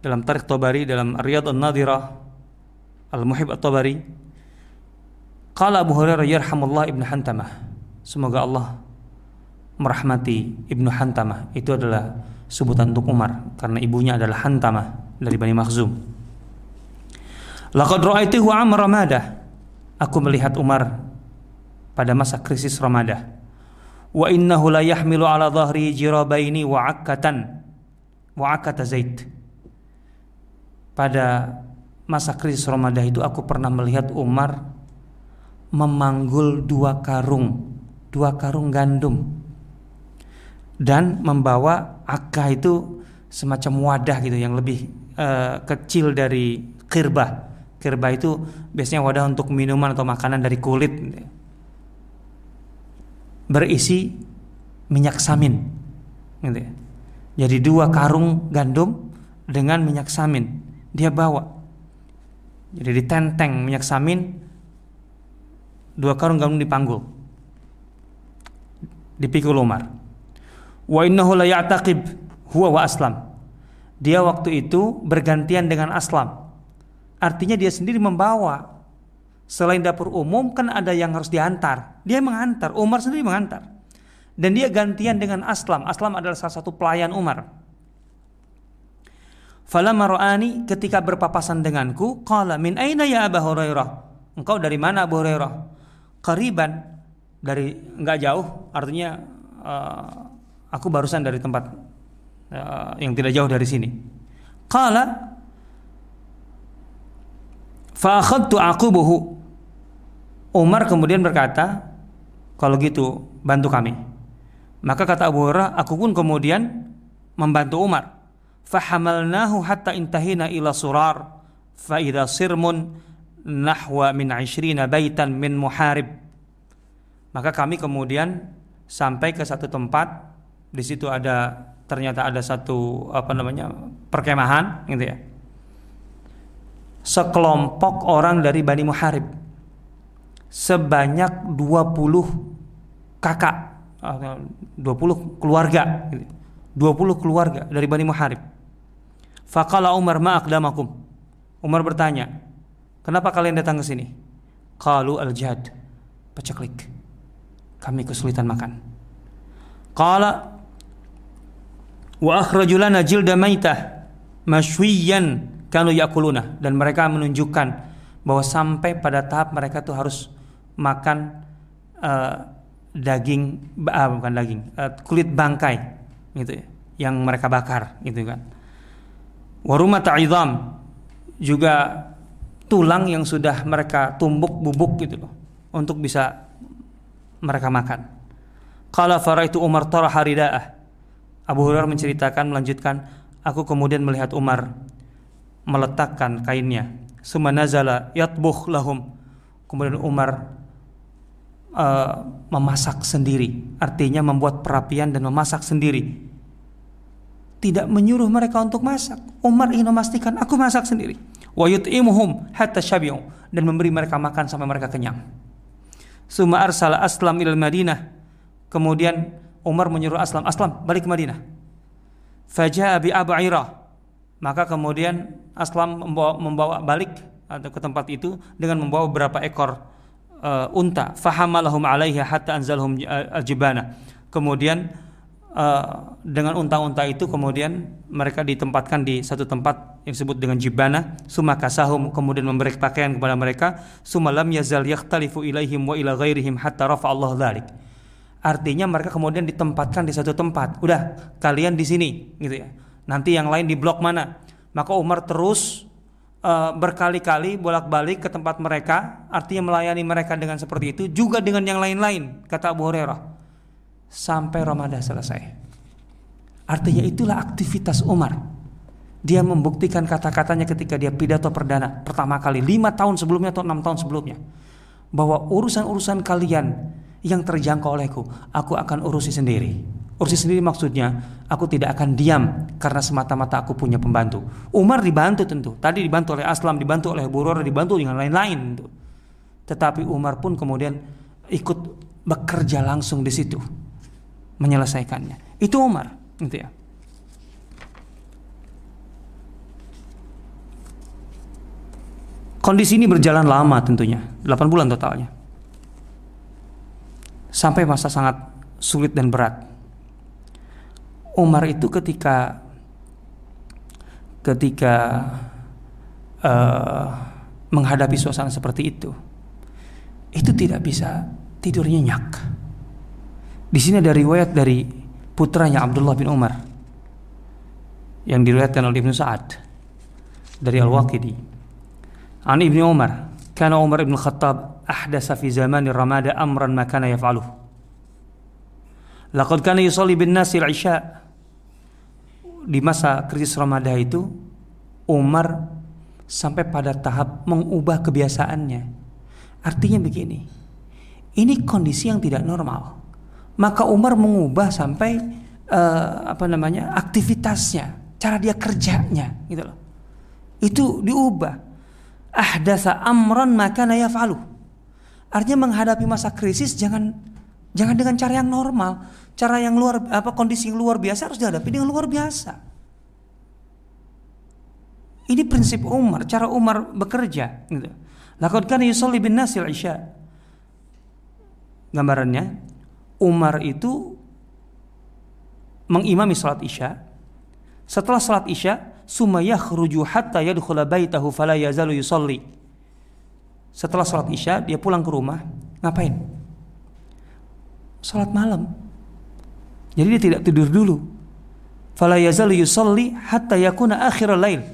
Dalam Tarikh Tabari dalam Riyad An-Nadirah Al-Muhib At-Tabari Qala Abu Hurairah yarhamullah Ibnu Hantamah. Semoga Allah merahmati Ibnu Hantamah. Itu adalah sebutan untuk Umar karena ibunya adalah Hantamah dari Bani Makhzum Laqad ra'aituhu am Ramadah. Aku melihat Umar pada masa krisis Ramadah. Wa innahu la yahmilu ala dhahri jirabaini wa akatan wa akata zait pada masa krisis Ramadan itu aku pernah melihat Umar memanggul dua karung dua karung gandum dan membawa akka itu semacam wadah gitu yang lebih uh, kecil dari kirbah kirbah itu biasanya wadah untuk minuman atau makanan dari kulit berisi minyak samin. Gitu ya. Jadi dua karung gandum dengan minyak samin dia bawa. Jadi ditenteng minyak samin dua karung gandum dipanggul. Dipikul Umar. Wa innahu la ya'taqib huwa wa aslam. Dia waktu itu bergantian dengan aslam. Artinya dia sendiri membawa Selain dapur umum kan ada yang harus diantar. Dia mengantar, Umar sendiri mengantar. Dan dia gantian dengan Aslam. Aslam adalah salah satu pelayan Umar. Falamma ra'ani ketika berpapasan denganku, qala min aina ya Abu Hurairah? Engkau dari mana Abu Hurairah? Qariban dari enggak jauh, artinya uh, aku barusan dari tempat uh, yang tidak jauh dari sini. Qala fa akhadtu aqubuhu. Umar kemudian berkata, kalau gitu bantu kami. Maka kata Abu Hurairah, aku pun kemudian membantu Umar. Fahamalnahu hatta intahina ila surar fa idza sirmun nahwa min 20 baitan min muharib. Maka kami kemudian sampai ke satu tempat di situ ada ternyata ada satu apa namanya perkemahan gitu ya. Sekelompok orang dari Bani Muharib. Sebanyak 20 kakak 20 keluarga 20 keluarga dari Bani Muharib. Faqala Umar ma'aqdamakum Umar bertanya Kenapa kalian datang ke sini? Qalu al-jihad. Peceklik Kami kesulitan makan. Qala Wa akhrajulana jilda maitah Kanu yakuluna Dan mereka menunjukkan Bahwa sampai pada tahap mereka tuh harus Makan uh, daging ah, bukan daging uh, kulit bangkai gitu ya yang mereka bakar gitu kan. Warumat ta'idham juga tulang yang sudah mereka tumbuk bubuk gitu loh untuk bisa mereka makan. Qala faraitu Umar taraha ridaah. Abu Hurairah menceritakan melanjutkan aku kemudian melihat Umar meletakkan kainnya summa nazala yatbukh lahum kemudian Umar uh, memasak sendiri, artinya membuat perapian dan memasak sendiri. Tidak menyuruh mereka untuk masak. Umar ingin memastikan aku masak sendiri. Wa yut'imuhum hatta syabi'u dan memberi mereka makan sampai mereka kenyang. Suma arsala Aslam ilal Madinah. Kemudian Umar menyuruh Aslam, Aslam balik ke Madinah. Faja'a bi Abairah. Maka kemudian Aslam membawa, membawa balik atau ke tempat itu dengan membawa beberapa ekor uh, unta. Fahamalahum alaiha hatta anzalhum aljibana. Kemudian uh, dengan unta-unta itu kemudian mereka ditempatkan di satu tempat yang disebut dengan jibana. Summa kasahum kemudian memberi pakaian kepada mereka. Summa lam yazal yakhtalifu ilaihim wa ila ghairihim hatta rafa Allah dzalik artinya mereka kemudian ditempatkan di satu tempat. Udah kalian di sini gitu ya nanti yang lain di blok mana maka Umar terus uh, berkali-kali bolak-balik ke tempat mereka, artinya melayani mereka dengan seperti itu, juga dengan yang lain-lain, kata Abu Hurairah. Sampai Ramadan selesai. Artinya itulah aktivitas Umar. Dia membuktikan kata-katanya ketika dia pidato perdana pertama kali lima tahun sebelumnya atau enam tahun sebelumnya bahwa urusan-urusan kalian yang terjangkau olehku, aku akan urusi sendiri. Urusi sendiri maksudnya, aku tidak akan diam karena semata-mata aku punya pembantu. Umar dibantu tentu. Tadi dibantu oleh Aslam, dibantu oleh Burur, dibantu dengan lain-lain. Tetapi Umar pun kemudian ikut bekerja langsung di situ menyelesaikannya. Itu Umar, gitu ya. Kondisi ini berjalan lama tentunya, 8 bulan totalnya sampai masa sangat sulit dan berat. Umar itu ketika ketika uh, menghadapi suasana seperti itu itu tidak bisa tidur nyenyak. Di sini ada riwayat dari putranya Abdullah bin Umar yang diriwayatkan oleh Ibnu Sa'ad dari Al-Waqidi. An Ibnu Umar, kana Umar bin Khattab ahdasa fi zaman Ramadan amran ma kana yaf'aluh. Laqad kana yusalli bin nasi al-isya' di masa krisis Ramadan itu Umar sampai pada tahap mengubah kebiasaannya. Artinya begini, ini kondisi yang tidak normal. Maka Umar mengubah sampai uh, apa namanya aktivitasnya, cara dia kerjanya, gitu loh. Itu diubah ahdasa amran maka yaf'alu. Artinya menghadapi masa krisis jangan jangan dengan cara yang normal, cara yang luar apa kondisi yang luar biasa harus dihadapi dengan luar biasa. Ini prinsip Umar, cara Umar bekerja gitu. Kana yusalli bin nasil isya. Gambarannya Umar itu mengimami salat Isya. Setelah salat Isya, summa yakhruju hatta yadkhula baitahu fala yazalu yusalli. Setelah sholat isya dia pulang ke rumah, ngapain? Sholat malam. Jadi dia tidak tidur dulu. Fala yazalu yusalli hatta yakuna akhir lail.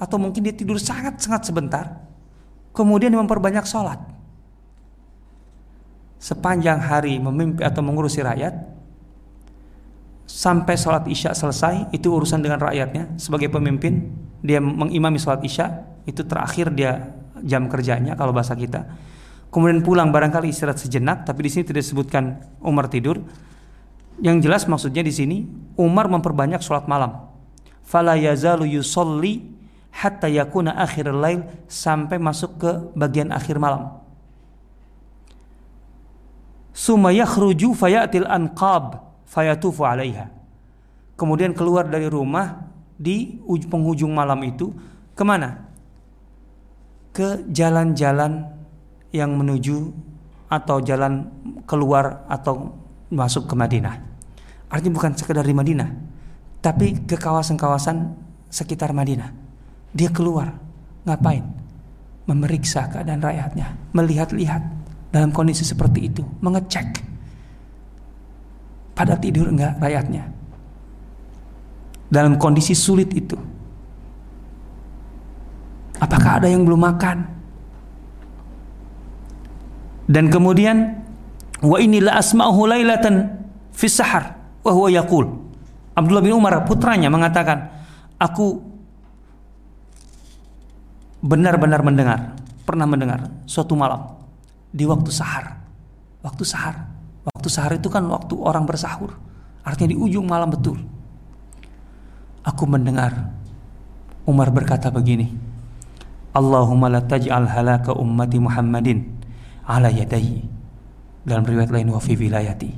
Atau mungkin dia tidur sangat-sangat sebentar. Kemudian dia memperbanyak sholat. Sepanjang hari memimpin atau mengurusi rakyat, sampai sholat isya selesai itu urusan dengan rakyatnya sebagai pemimpin dia mengimami sholat isya itu terakhir dia jam kerjanya kalau bahasa kita kemudian pulang barangkali istirahat sejenak tapi di sini tidak disebutkan Umar tidur yang jelas maksudnya di sini Umar memperbanyak sholat malam fala yazalu yusolli hatta yakuna akhir lail sampai masuk ke bagian akhir malam summa yakhruju fayatil anqab fayatufu alaiha. Kemudian keluar dari rumah di penghujung malam itu ke mana? Ke jalan-jalan yang menuju atau jalan keluar atau masuk ke Madinah. Artinya bukan sekedar di Madinah, tapi ke kawasan-kawasan sekitar Madinah. Dia keluar, ngapain? Memeriksa keadaan rakyatnya, melihat-lihat dalam kondisi seperti itu, mengecek pada tidur enggak rakyatnya? Dalam kondisi sulit itu. Apakah ada yang belum makan? Dan kemudian wa inilah asma'uhu lailatan fi sahar wa huwa yaqul. Abdullah bin Umar putranya mengatakan, "Aku benar-benar mendengar, pernah mendengar suatu malam di waktu sahar. Waktu sahar Waktu sahur itu kan waktu orang bersahur. Artinya di ujung malam betul. Aku mendengar Umar berkata begini. Allahumma la taj'al halaka ummati Muhammadin ala yadayhi. Dalam riwayat lain wa fi wilayati.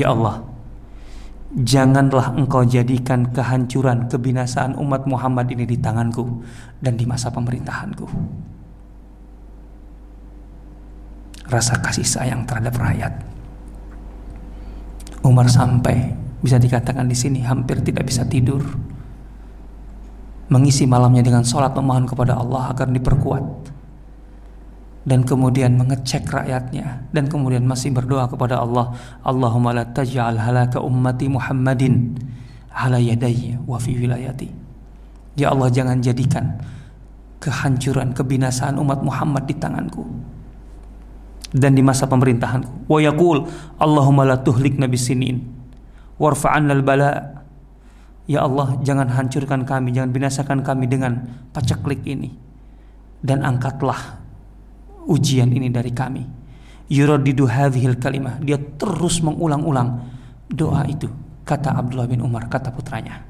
Ya Allah, janganlah engkau jadikan kehancuran, kebinasaan umat Muhammad ini di tanganku dan di masa pemerintahanku rasa kasih sayang terhadap rakyat. Umar sampai bisa dikatakan di sini hampir tidak bisa tidur. Mengisi malamnya dengan sholat memohon kepada Allah agar diperkuat. Dan kemudian mengecek rakyatnya dan kemudian masih berdoa kepada Allah, Allahumma la taj'al halaka ummati Muhammadin ala yadayya wa fi wilayati. Ya Allah jangan jadikan kehancuran, kebinasaan umat Muhammad di tanganku dan di masa pemerintahanku. Wa yaqul Allahumma la tuhlikna bisinin warfa'anna al-bala. Ya Allah, jangan hancurkan kami, jangan binasakan kami dengan paceklik ini. Dan angkatlah ujian ini dari kami. Yuradidu hadhil kalimah. Dia terus mengulang-ulang doa itu. Kata Abdullah bin Umar, kata putranya.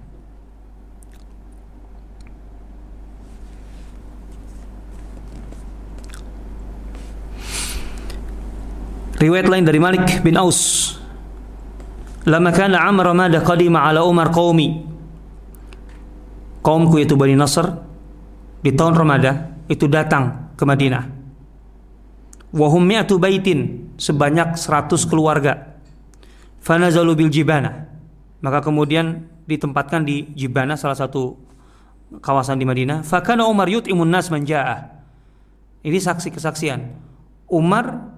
Riwayat lain dari Malik bin Aus. Lama kana Amr Ramada qadima ala Umar qaumi. Kaumku itu Bani Nasr di tahun Ramada itu datang ke Madinah. Wahum mi'atu baitin sebanyak 100 keluarga. Fanazalu bil Jibana. Maka kemudian ditempatkan di Jibana salah satu kawasan di Madinah. Fakana Umar yut'imun nas manja'ah. Ini saksi kesaksian. Umar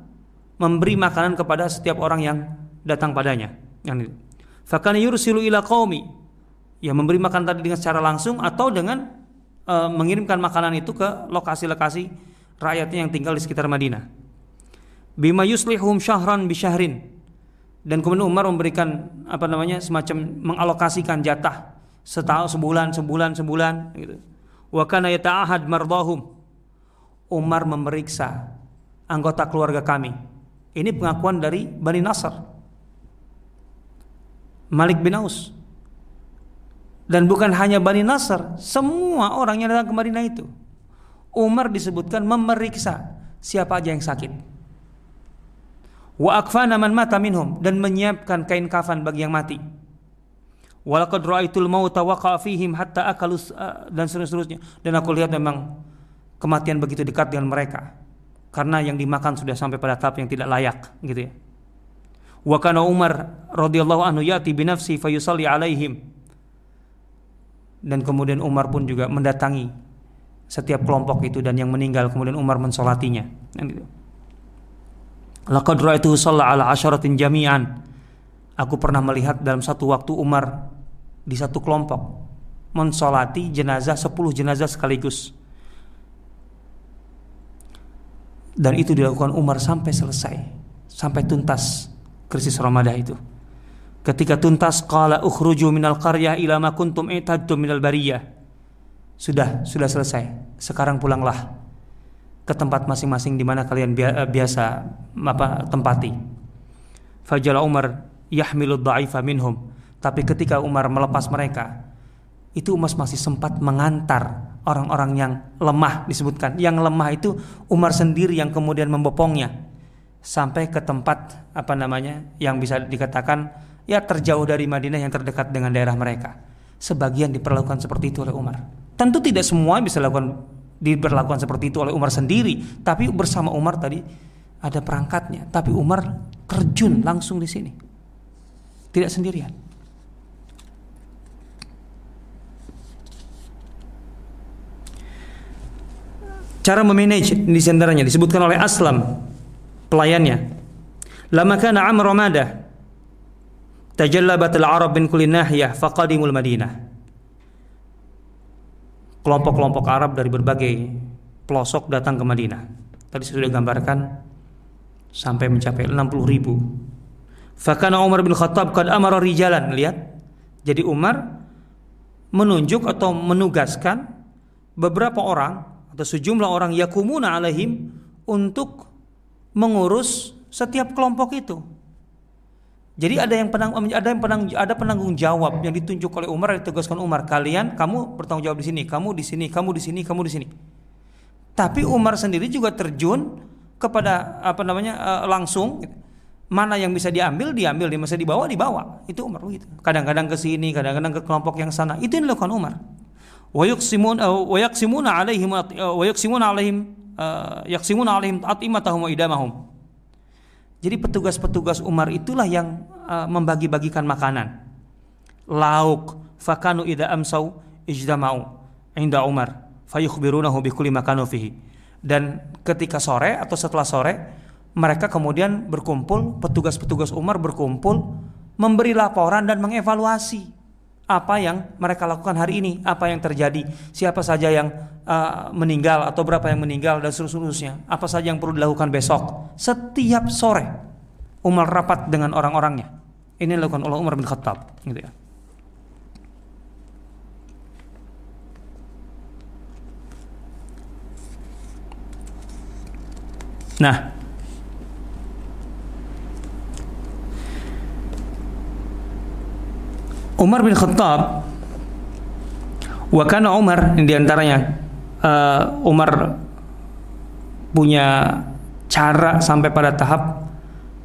memberi makanan kepada setiap orang yang datang padanya. Yang. Fakana yursilu ila qaumi. Ya memberi makan tadi dengan secara langsung atau dengan e, mengirimkan makanan itu ke lokasi-lokasi rakyatnya yang tinggal di sekitar Madinah. Bima yuslihum syahran bi syahrin. Dan kemudian Umar memberikan apa namanya semacam mengalokasikan jatah setahun sebulan sebulan sebulan gitu. Wa kana yata'ahad mardahum. Umar memeriksa anggota keluarga kami ini pengakuan dari Bani Nasr. Malik bin Aus. Dan bukan hanya Bani Nasr, semua orang yang datang ke Madinah itu. Umar disebutkan memeriksa siapa aja yang sakit. Wa akfana man mata minhum dan menyiapkan kain kafan bagi yang mati. Walaqad ra'aitul mauta waqa fihim hatta akalus dan seterusnya. Dan aku lihat memang kematian begitu dekat dengan mereka karena yang dimakan sudah sampai pada tahap yang tidak layak gitu ya. Wa kana Umar radhiyallahu anhu yati bi nafsi fayusalli alaihim. dan kemudian Umar pun juga mendatangi setiap kelompok itu dan yang meninggal kemudian Umar mensolatinya. Gitu. Laqad ra'aituhu shalla ala asyaratin jami'an. Aku pernah melihat dalam satu waktu Umar di satu kelompok mensolati jenazah 10 jenazah sekaligus. Dan itu dilakukan Umar sampai selesai, sampai tuntas krisis Ramadan itu. Ketika tuntas qala ukhruju minal qaryah ila ma kuntum i'tadtum minal bariyah. Sudah, sudah selesai. Sekarang pulanglah ke tempat masing-masing di mana kalian eh, biasa apa tempati. Fajala Umar yahmilu dha'ifa minhum. Tapi ketika Umar melepas mereka, itu Umar masih sempat mengantar orang-orang yang lemah disebutkan. Yang lemah itu Umar sendiri yang kemudian membopongnya sampai ke tempat apa namanya yang bisa dikatakan ya terjauh dari Madinah yang terdekat dengan daerah mereka. Sebagian diperlakukan seperti itu oleh Umar. Tentu tidak semua bisa dilakukan diberlakukan seperti itu oleh Umar sendiri, tapi bersama Umar tadi ada perangkatnya. Tapi Umar terjun langsung di sini. Tidak sendirian. Cara memanage di antaranya disebutkan oleh Aslam pelayannya. Lama kana Amr Ramadah tajallabat al-arab min kulli nahiyah faqadimul Madinah. Kelompok-kelompok Arab dari berbagai pelosok datang ke Madinah. Tadi saya sudah gambarkan sampai mencapai 60 ribu. Fakana Umar bin Khattab kad amara rijalan. Lihat. Jadi Umar menunjuk atau menugaskan beberapa orang atau sejumlah orang yakumuna alaihim untuk mengurus setiap kelompok itu. Jadi ada yang penang, ada yang penang, ada penanggung jawab yang ditunjuk oleh Umar ditugaskan Umar. Kalian, kamu bertanggung jawab di sini, kamu di sini, kamu di sini, kamu di sini. Tapi Umar sendiri juga terjun kepada apa namanya uh, langsung mana yang bisa diambil diambil, yang bisa dibawa dibawa. Itu Umar begitu. Kadang-kadang ke sini, kadang-kadang ke kelompok yang sana. Itu yang dilakukan Umar. Wa yuqsimun uh, wa yaqsimuna alaihim uh, wa yaqsimuna alaihim yaqsimuna alaihim atimatahum wa idamahum jadi petugas-petugas Umar itulah yang uh, membagi-bagikan makanan. Lauk fakanu idza amsau ijtama'u inda Umar fayukhbirunahu bikulli makanu fihi. Dan ketika sore atau setelah sore mereka kemudian berkumpul, petugas-petugas Umar berkumpul memberi laporan dan mengevaluasi apa yang mereka lakukan hari ini, apa yang terjadi, siapa saja yang uh, meninggal atau berapa yang meninggal dan seterusnya, apa saja yang perlu dilakukan besok. Setiap sore Umar rapat dengan orang-orangnya. Ini dilakukan oleh Umar bin Khattab, gitu ya. Nah, Umar bin Khattab wa kana Umar di antaranya uh, Umar punya cara sampai pada tahap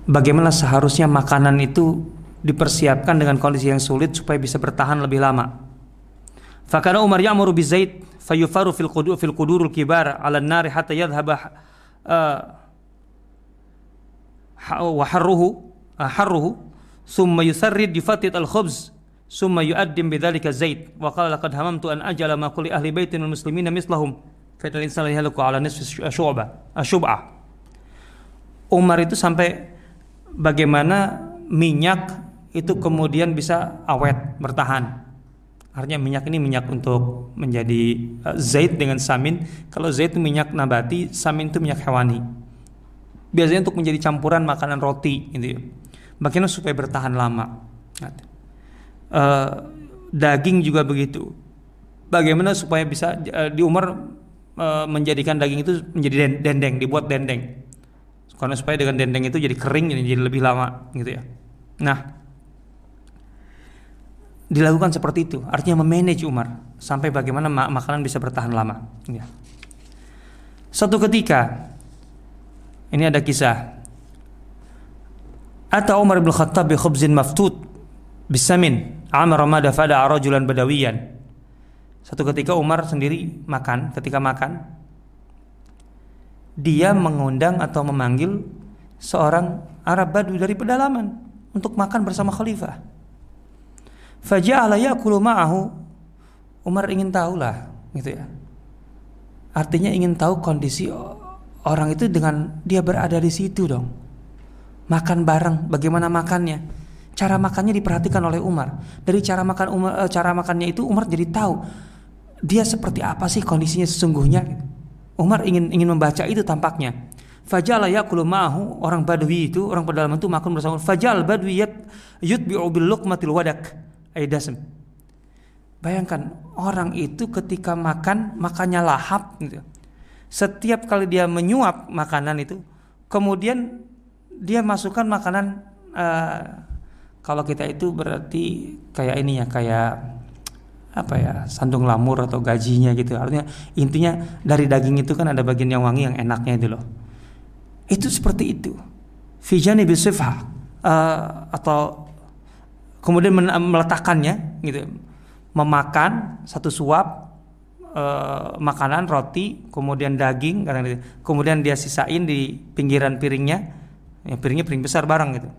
bagaimana seharusnya makanan itu dipersiapkan dengan kondisi yang sulit supaya bisa bertahan lebih lama. Fakana Umar ya'muru bizait fayufaru fil qudur fil qudurul kibar 'ala an-nar hatta yadhhaba uh, wa harruhu uh, harruhu thumma yusarrid bi fatit al-khubz summa yu'addim bidzalika Zaid. Wa qala laqad hamamtu an ajala ma kulli ahli baitin al muslimina mislahum. Fa inal insana yahluku ala nisfi syu'bah. Asyub'ah Umar itu sampai bagaimana minyak itu kemudian bisa awet bertahan. Artinya minyak ini minyak untuk menjadi uh, zait dengan samin. Kalau zait itu minyak nabati samin itu minyak hewani. Biasanya untuk menjadi campuran makanan roti gitu ya. Bagaimana supaya bertahan lama uh, daging juga begitu. Bagaimana supaya bisa uh, di Umar uh, menjadikan daging itu menjadi dendeng, dibuat dendeng. Karena supaya dengan dendeng itu jadi kering jadi lebih lama gitu ya. Nah, dilakukan seperti itu. Artinya memanage Umar sampai bagaimana mak makanan bisa bertahan lama. Ya. Satu ketika ini ada kisah. Atau Umar bin Khattab bi khubzin maftut bisamin Amr Ramada fada rajulan badawiyan. Satu ketika Umar sendiri makan, ketika makan dia mengundang atau memanggil seorang Arab Badu dari pedalaman untuk makan bersama khalifah. Faja'ala ya'kulu ma'ahu Umar ingin tahu lah, gitu ya. Artinya ingin tahu kondisi orang itu dengan dia berada di situ dong. Makan bareng, bagaimana makannya? Cara makannya diperhatikan oleh Umar. Dari cara makan Umar, eh, cara makannya itu Umar jadi tahu dia seperti apa sih kondisinya sesungguhnya. Umar ingin ingin membaca itu tampaknya. Fajala yakulu ma'ahu orang Badui itu orang pedalaman itu makan bersama. Fajal Badwi yutbi'u bil luqmatil wadak aidasm. Bayangkan orang itu ketika makan makannya lahap gitu. Setiap kali dia menyuap makanan itu, kemudian dia masukkan makanan uh, kalau kita itu berarti kayak ini ya kayak apa ya sandung lamur atau gajinya gitu. Artinya intinya dari daging itu kan ada bagian yang wangi yang enaknya itu loh. Itu seperti itu. Fijani bisifah uh, atau kemudian meletakkannya gitu. Memakan satu suap uh, makanan roti kemudian daging gitu. kemudian dia sisain di pinggiran piringnya. Ya piringnya piring besar barang gitu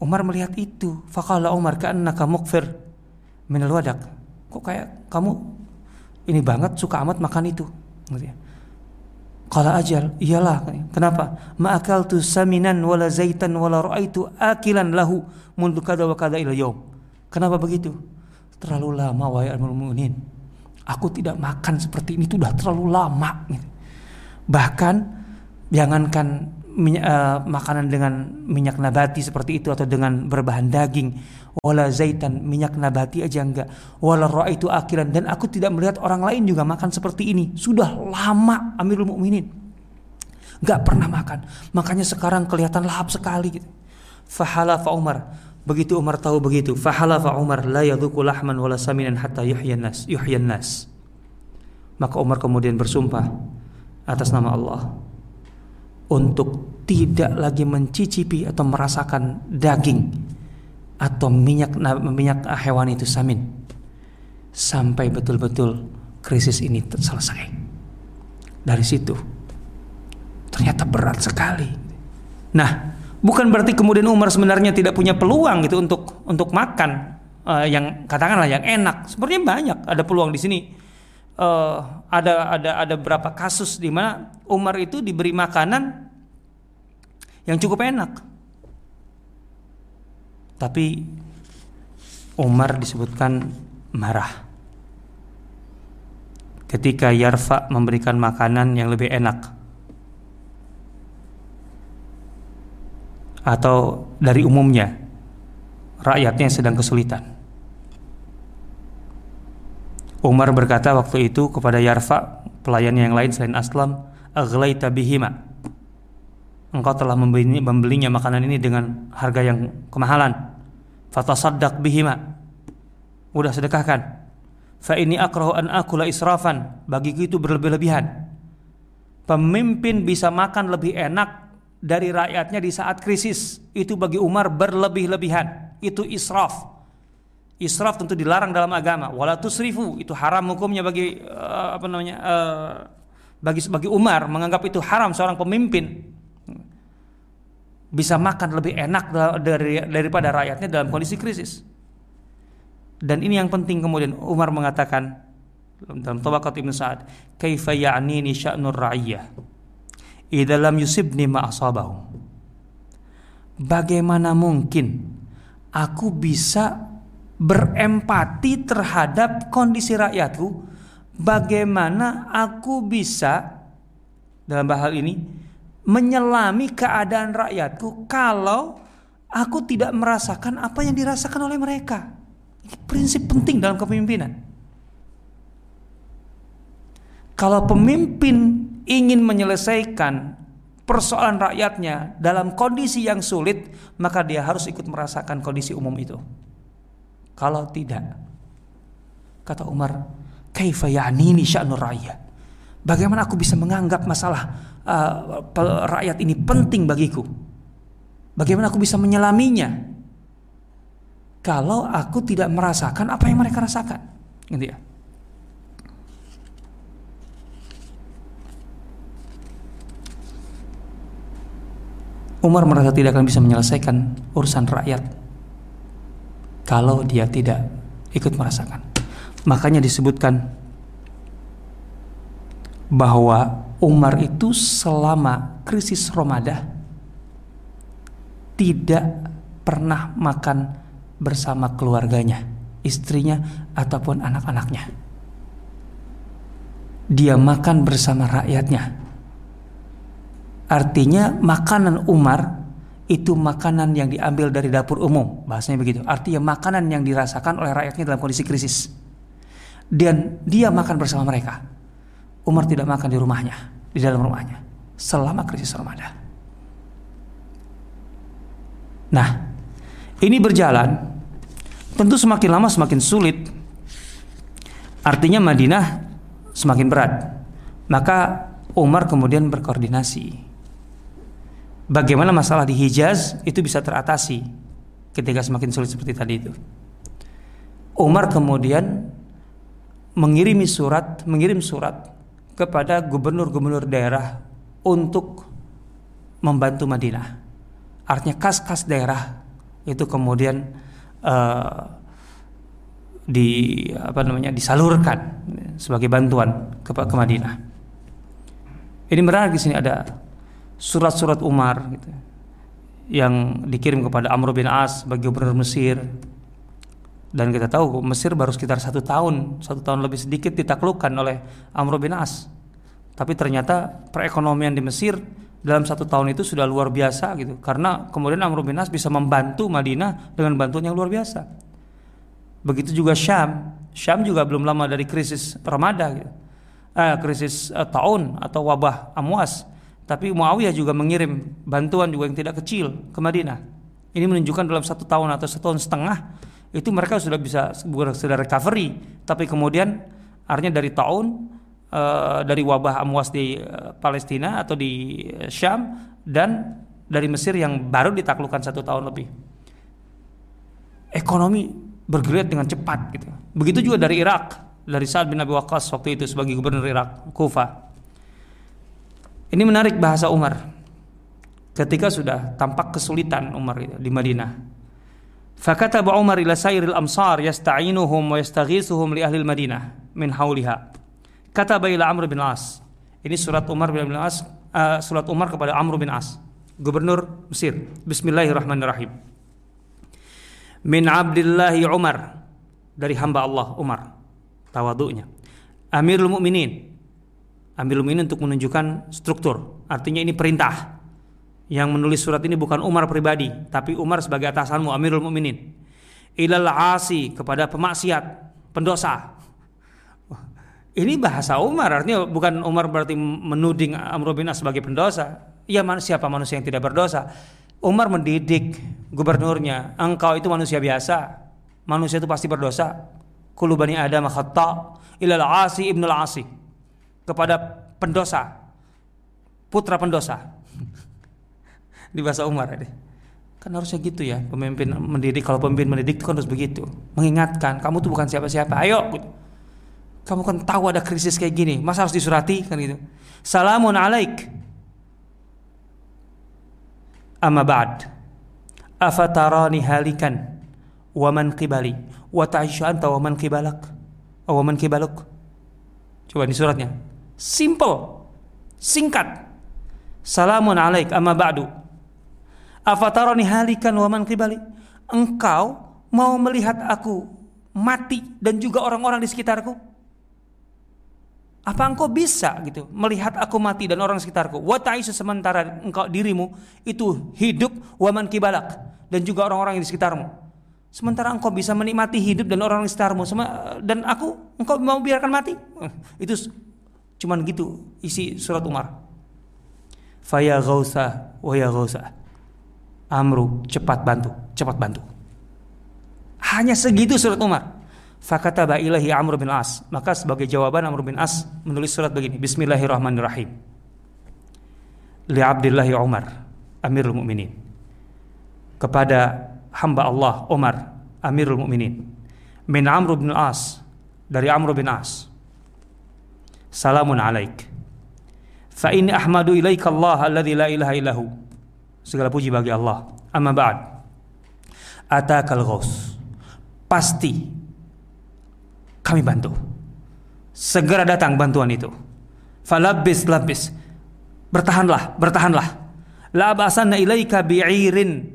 Umar melihat itu fakala Umar ka'annaka mukfir minal wadak kok kayak kamu ini banget suka amat makan itu gitu ya ajal, iyalah. Kenapa? Ma'akal tu saminan wala zaitan wala ra'aitu akilan lahu mundu kada wa kada ila yawm. Kenapa begitu? Terlalu lama wahai al-mu'minin. Aku tidak makan seperti ini itu sudah terlalu lama. Bahkan jangankan minyak, uh, makanan dengan minyak nabati seperti itu atau dengan berbahan daging. Wala zaitan minyak nabati aja enggak. Wala roa itu akhiran dan aku tidak melihat orang lain juga makan seperti ini. Sudah lama Amirul Mukminin. Nggak pernah makan. Makanya sekarang kelihatan lahap sekali gitu. Fahala fa Umar. Begitu Umar tahu begitu. Fahala fa Umar. La yadhuku lahman wala saminan hatta yuhyan nas yuhyan nas maka Umar kemudian bersumpah atas nama Allah. Untuk tidak lagi mencicipi atau merasakan daging atau minyak minyak hewan itu samin sampai betul-betul krisis ini selesai. Dari situ ternyata berat sekali. Nah, bukan berarti kemudian Umar sebenarnya tidak punya peluang gitu untuk untuk makan uh, yang katakanlah yang enak. Sebenarnya banyak ada peluang di sini. Uh, ada ada ada beberapa kasus di mana Umar itu diberi makanan yang cukup enak tapi Umar disebutkan marah ketika Yarfa memberikan makanan yang lebih enak atau dari umumnya rakyatnya yang sedang kesulitan. Umar berkata waktu itu kepada Yarfa, pelayan yang lain selain Aslam, "Aghlaita bihima." Engkau telah membelinya makanan ini dengan harga yang kemahalan. Fatasaddaq bihima. Udah sedekahkan. Fa ini akrahu an akula israfan. Bagiku itu berlebih-lebihan. Pemimpin bisa makan lebih enak dari rakyatnya di saat krisis. Itu bagi Umar berlebih-lebihan. Itu israf. Israf tentu dilarang dalam agama. Wala tusrifu. Itu haram hukumnya bagi uh, apa namanya uh, bagi bagi Umar menganggap itu haram seorang pemimpin bisa makan lebih enak dari daripada rakyatnya dalam kondisi krisis. Dan ini yang penting kemudian Umar mengatakan dalam Tabaqat Ibnu Sa'ad, "Kaifa ya'nini sya'nur ra'iyah idza lam yusibni ma asabahu." Bagaimana mungkin aku bisa berempati terhadap kondisi rakyatku? Bagaimana aku bisa dalam hal ini menyelami keadaan rakyatku kalau aku tidak merasakan apa yang dirasakan oleh mereka. Ini prinsip penting dalam kepemimpinan. Kalau pemimpin ingin menyelesaikan persoalan rakyatnya dalam kondisi yang sulit, maka dia harus ikut merasakan kondisi umum itu. Kalau tidak, kata Umar, kaifa ya'nini sya'nur rakyat. Bagaimana aku bisa menganggap masalah uh, rakyat ini penting bagiku. Bagaimana aku bisa menyelaminya? Kalau aku tidak merasakan apa yang mereka rasakan, gitu ya. Umar merasa tidak akan bisa menyelesaikan urusan rakyat kalau dia tidak ikut merasakan. Makanya disebutkan bahwa Umar itu selama krisis Ramadan tidak pernah makan bersama keluarganya, istrinya ataupun anak-anaknya. Dia makan bersama rakyatnya. Artinya makanan Umar itu makanan yang diambil dari dapur umum, bahasanya begitu. Artinya makanan yang dirasakan oleh rakyatnya dalam kondisi krisis. Dan dia makan bersama mereka. Umar tidak makan di rumahnya, di dalam rumahnya selama krisis Ramadan. Nah, ini berjalan tentu semakin lama semakin sulit. Artinya Madinah semakin berat. Maka Umar kemudian berkoordinasi bagaimana masalah di Hijaz itu bisa teratasi ketika semakin sulit seperti tadi itu. Umar kemudian mengirimi surat, mengirim surat kepada gubernur-gubernur daerah untuk membantu Madinah. Artinya kas-kas daerah itu kemudian uh, di apa namanya disalurkan sebagai bantuan ke, ke Madinah. Ini menarik di sini ada surat-surat Umar gitu, yang dikirim kepada Amr bin As bagi gubernur Mesir dan kita tahu Mesir baru sekitar satu tahun satu tahun lebih sedikit ditaklukkan oleh Amr bin As. Tapi ternyata perekonomian di Mesir dalam satu tahun itu sudah luar biasa gitu. Karena kemudian Amr bin As bisa membantu Madinah dengan bantuan yang luar biasa. Begitu juga Syam. Syam juga belum lama dari krisis Ramadan gitu. eh, krisis eh, tahun atau wabah Amwas. Tapi Muawiyah juga mengirim bantuan juga yang tidak kecil ke Madinah. Ini menunjukkan dalam satu tahun atau satu tahun setengah itu mereka sudah bisa sudah recovery. Tapi kemudian artinya dari tahun uh, dari wabah amwas di uh, Palestina atau di uh, Syam dan dari Mesir yang baru ditaklukkan satu tahun lebih. Ekonomi bergerak dengan cepat gitu. Begitu juga dari Irak, dari Sa'ad bin Abi Waqqas waktu itu sebagai gubernur Irak, Kufa. Ini menarik bahasa Umar. Ketika sudah tampak kesulitan Umar di Madinah. Ila sairil amsar yasta'inuhum wa yastaghithuhum li ahli Madinah min hauliha. Kataba ila Amr bin As. Ini surat Umar bin As, uh, surat Umar kepada Amr bin As, gubernur Mesir. Bismillahirrahmanirrahim. Min Abdillahi Umar dari hamba Allah Umar tawaduknya. Amirul Mukminin Amirul Mukminin untuk menunjukkan struktur. Artinya ini perintah. Yang menulis surat ini bukan Umar pribadi, tapi Umar sebagai atasanmu Amirul Mukminin. Ilal asi kepada pemaksiat, pendosa. Ini bahasa Umar, artinya bukan Umar berarti menuding Amr bin As sebagai pendosa. Iya siapa manusia yang tidak berdosa? Umar mendidik gubernurnya, engkau itu manusia biasa. Manusia itu pasti berdosa. Kulu bani Adam khata ilal asi ibnul asi kepada pendosa, putra pendosa. Di bahasa Umar ini. Kan harusnya gitu ya, pemimpin mendidik kalau pemimpin mendidik itu kan harus begitu. Mengingatkan, kamu tuh bukan siapa-siapa. Ayo. Kamu kan tahu ada krisis kayak gini, masa harus disurati kan gitu. Salamun alaik. Amma ba'd. Afatarani halikan wa man qibali wa ta'ishu anta wa man qibalak wa man. Coba di suratnya. Simple. Singkat. Salamun alaik amma ba'du. Afatarani halikan wa man qibali. Engkau mau melihat aku mati dan juga orang-orang di sekitarku? Apa engkau bisa gitu melihat aku mati dan orang sekitarku? Wa ta'isu sementara engkau dirimu itu hidup wa man kibalak dan juga orang-orang di sekitarmu. Sementara engkau bisa menikmati hidup dan orang di sekitarmu dan aku engkau mau biarkan mati? (laughs) Itu Cuman gitu isi surat Umar. Faya gausa wa ya gausa. Amru cepat bantu, cepat bantu. Hanya segitu surat Umar. Fakataba ilahi Amr bin As. Maka sebagai jawaban Amr bin As menulis surat begini. Bismillahirrahmanirrahim. Li Abdillahi Umar, Amirul Mukminin. Kepada hamba Allah Umar, Amirul Mukminin. Min Amr bin As. Dari Amr bin As salamun alaik. Fa inni ahmadu ilaika Allah alladzi la ilaha illahu. Segala puji bagi Allah. Amma ba'd. Atakal ghaus. Pasti kami bantu. Segera datang bantuan itu. Falabis labis. Bertahanlah, bertahanlah. La ba'asanna ilaika bi'irin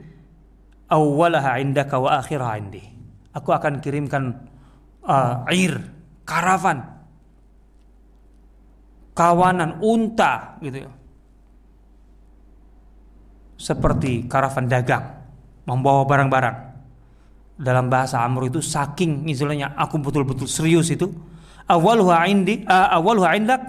awwalaha indaka wa akhiraha indi. Aku akan kirimkan uh, air, karavan, kawanan unta gitu ya. Seperti karavan dagang membawa barang-barang. Dalam bahasa Amr itu saking istilahnya aku betul-betul serius itu. Awaluha indi, uh, awaluha indak.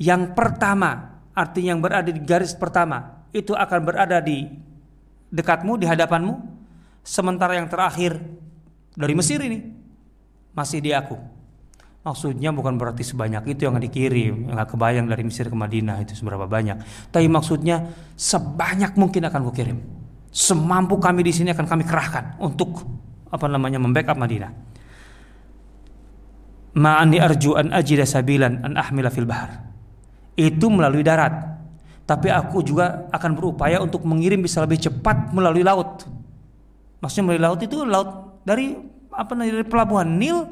Yang pertama, artinya yang berada di garis pertama, itu akan berada di dekatmu, di hadapanmu. Sementara yang terakhir dari Mesir ini masih di aku. Maksudnya bukan berarti sebanyak itu yang dikirim, yang gak kebayang dari Mesir ke Madinah itu seberapa banyak. Tapi maksudnya sebanyak mungkin akan kukirim. Semampu kami di sini akan kami kerahkan untuk apa namanya membackup Madinah. Ma'ani arju an sabilan an ahmila fil bahar. Itu melalui darat tapi aku juga akan berupaya untuk mengirim bisa lebih cepat melalui laut. Maksudnya melalui laut itu laut dari apa dari pelabuhan Nil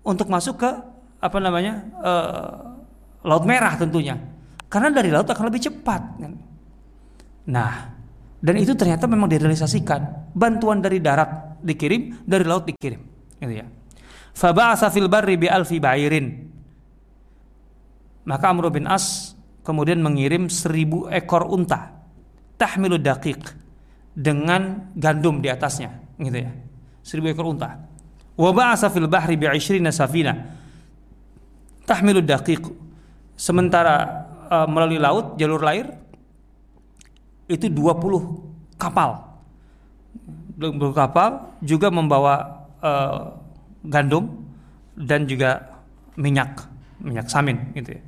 untuk masuk ke apa namanya uh, laut merah tentunya. Karena dari laut akan lebih cepat. Nah, dan itu ternyata memang direalisasikan. Bantuan dari darat dikirim, dari laut dikirim. Gitu ya. Faba'asa fil barri bi alfi ba'irin. Maka Amr bin As kemudian mengirim seribu ekor unta tahmilu daqiq dengan gandum di atasnya gitu ya seribu ekor unta wa ba'asa fil bahri bi safina tahmilu daqiq sementara uh, melalui laut jalur air itu 20 kapal 20 kapal juga membawa uh, gandum dan juga minyak minyak samin gitu ya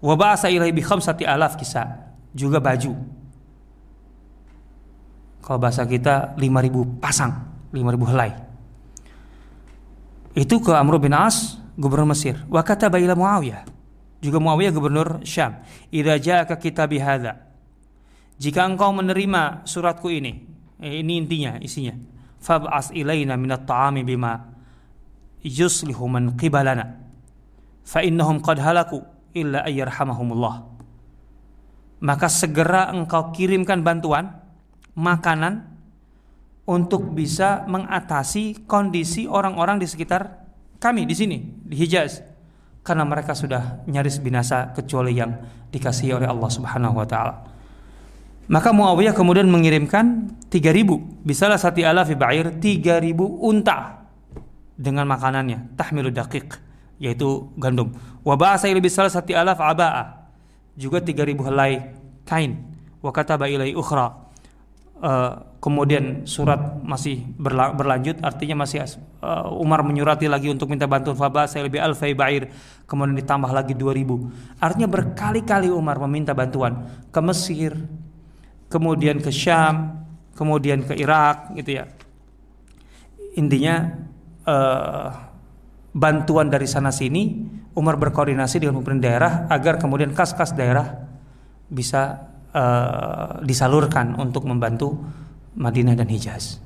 Wa ba'asa ilaihi bi khamsati alaf kisah. Juga baju. Kalau bahasa kita 5000 pasang, 5000 helai. Itu ke Amr bin As, gubernur Mesir. Wa kata ila Muawiyah. Juga Muawiyah gubernur Syam. Idza ja'aka kitabi hadza. Jika engkau menerima suratku ini, eh, ini intinya, isinya. Fab'as ilaina minat ta'ami bima yuslihu man qibalana. Fa innahum qad halaku illa ayyarhamahumullah. Maka segera engkau kirimkan bantuan makanan untuk bisa mengatasi kondisi orang-orang di sekitar kami di sini di Hijaz karena mereka sudah nyaris binasa kecuali yang dikasihi oleh Allah Subhanahu wa taala. Maka Muawiyah kemudian mengirimkan 3000 bisalah sati alafi ba'ir 3000 unta dengan makanannya tahmilu daqiq yaitu gandum. Wa ba'asa ila bisal sati alaf aba'a. Juga 3000 helai kain. Wa kataba ilai ukhra. Uh, kemudian surat masih berla berlanjut artinya masih uh, Umar menyurati lagi untuk minta bantuan faba saya lebih alfai ba'ir kemudian ditambah lagi 2000 artinya berkali-kali Umar meminta bantuan ke Mesir kemudian ke Syam kemudian ke Irak gitu ya. Intinya uh, bantuan dari sana sini Umar berkoordinasi dengan pemerintah daerah agar kemudian kas-kas daerah bisa uh, disalurkan untuk membantu Madinah dan Hijaz.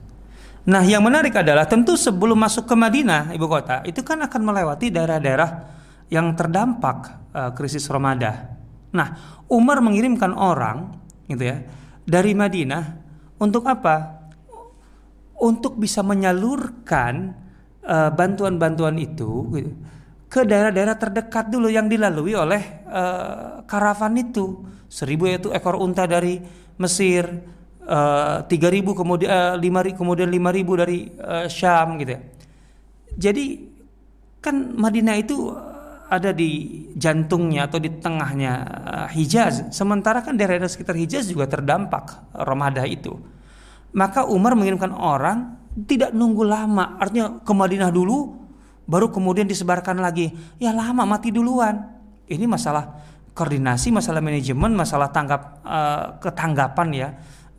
Nah, yang menarik adalah tentu sebelum masuk ke Madinah, ibu kota, itu kan akan melewati daerah-daerah yang terdampak uh, krisis Ramadan. Nah, Umar mengirimkan orang, gitu ya, dari Madinah untuk apa? Untuk bisa menyalurkan Eh, bantuan-bantuan uh, itu gitu, ke daerah-daerah terdekat dulu yang dilalui oleh uh, karavan itu. Seribu yaitu ekor unta dari Mesir, uh, tiga ribu kemudian uh, lima kemudian lima ribu dari uh, Syam gitu. Ya. Jadi kan Madinah itu ada di jantungnya atau di tengahnya Hijaz. Sementara kan daerah-daerah sekitar Hijaz juga terdampak Ramadan itu. Maka Umar mengirimkan orang tidak nunggu lama. Artinya ke Madinah dulu baru kemudian disebarkan lagi. Ya lama mati duluan. Ini masalah koordinasi, masalah manajemen, masalah tanggap uh, ketanggapan ya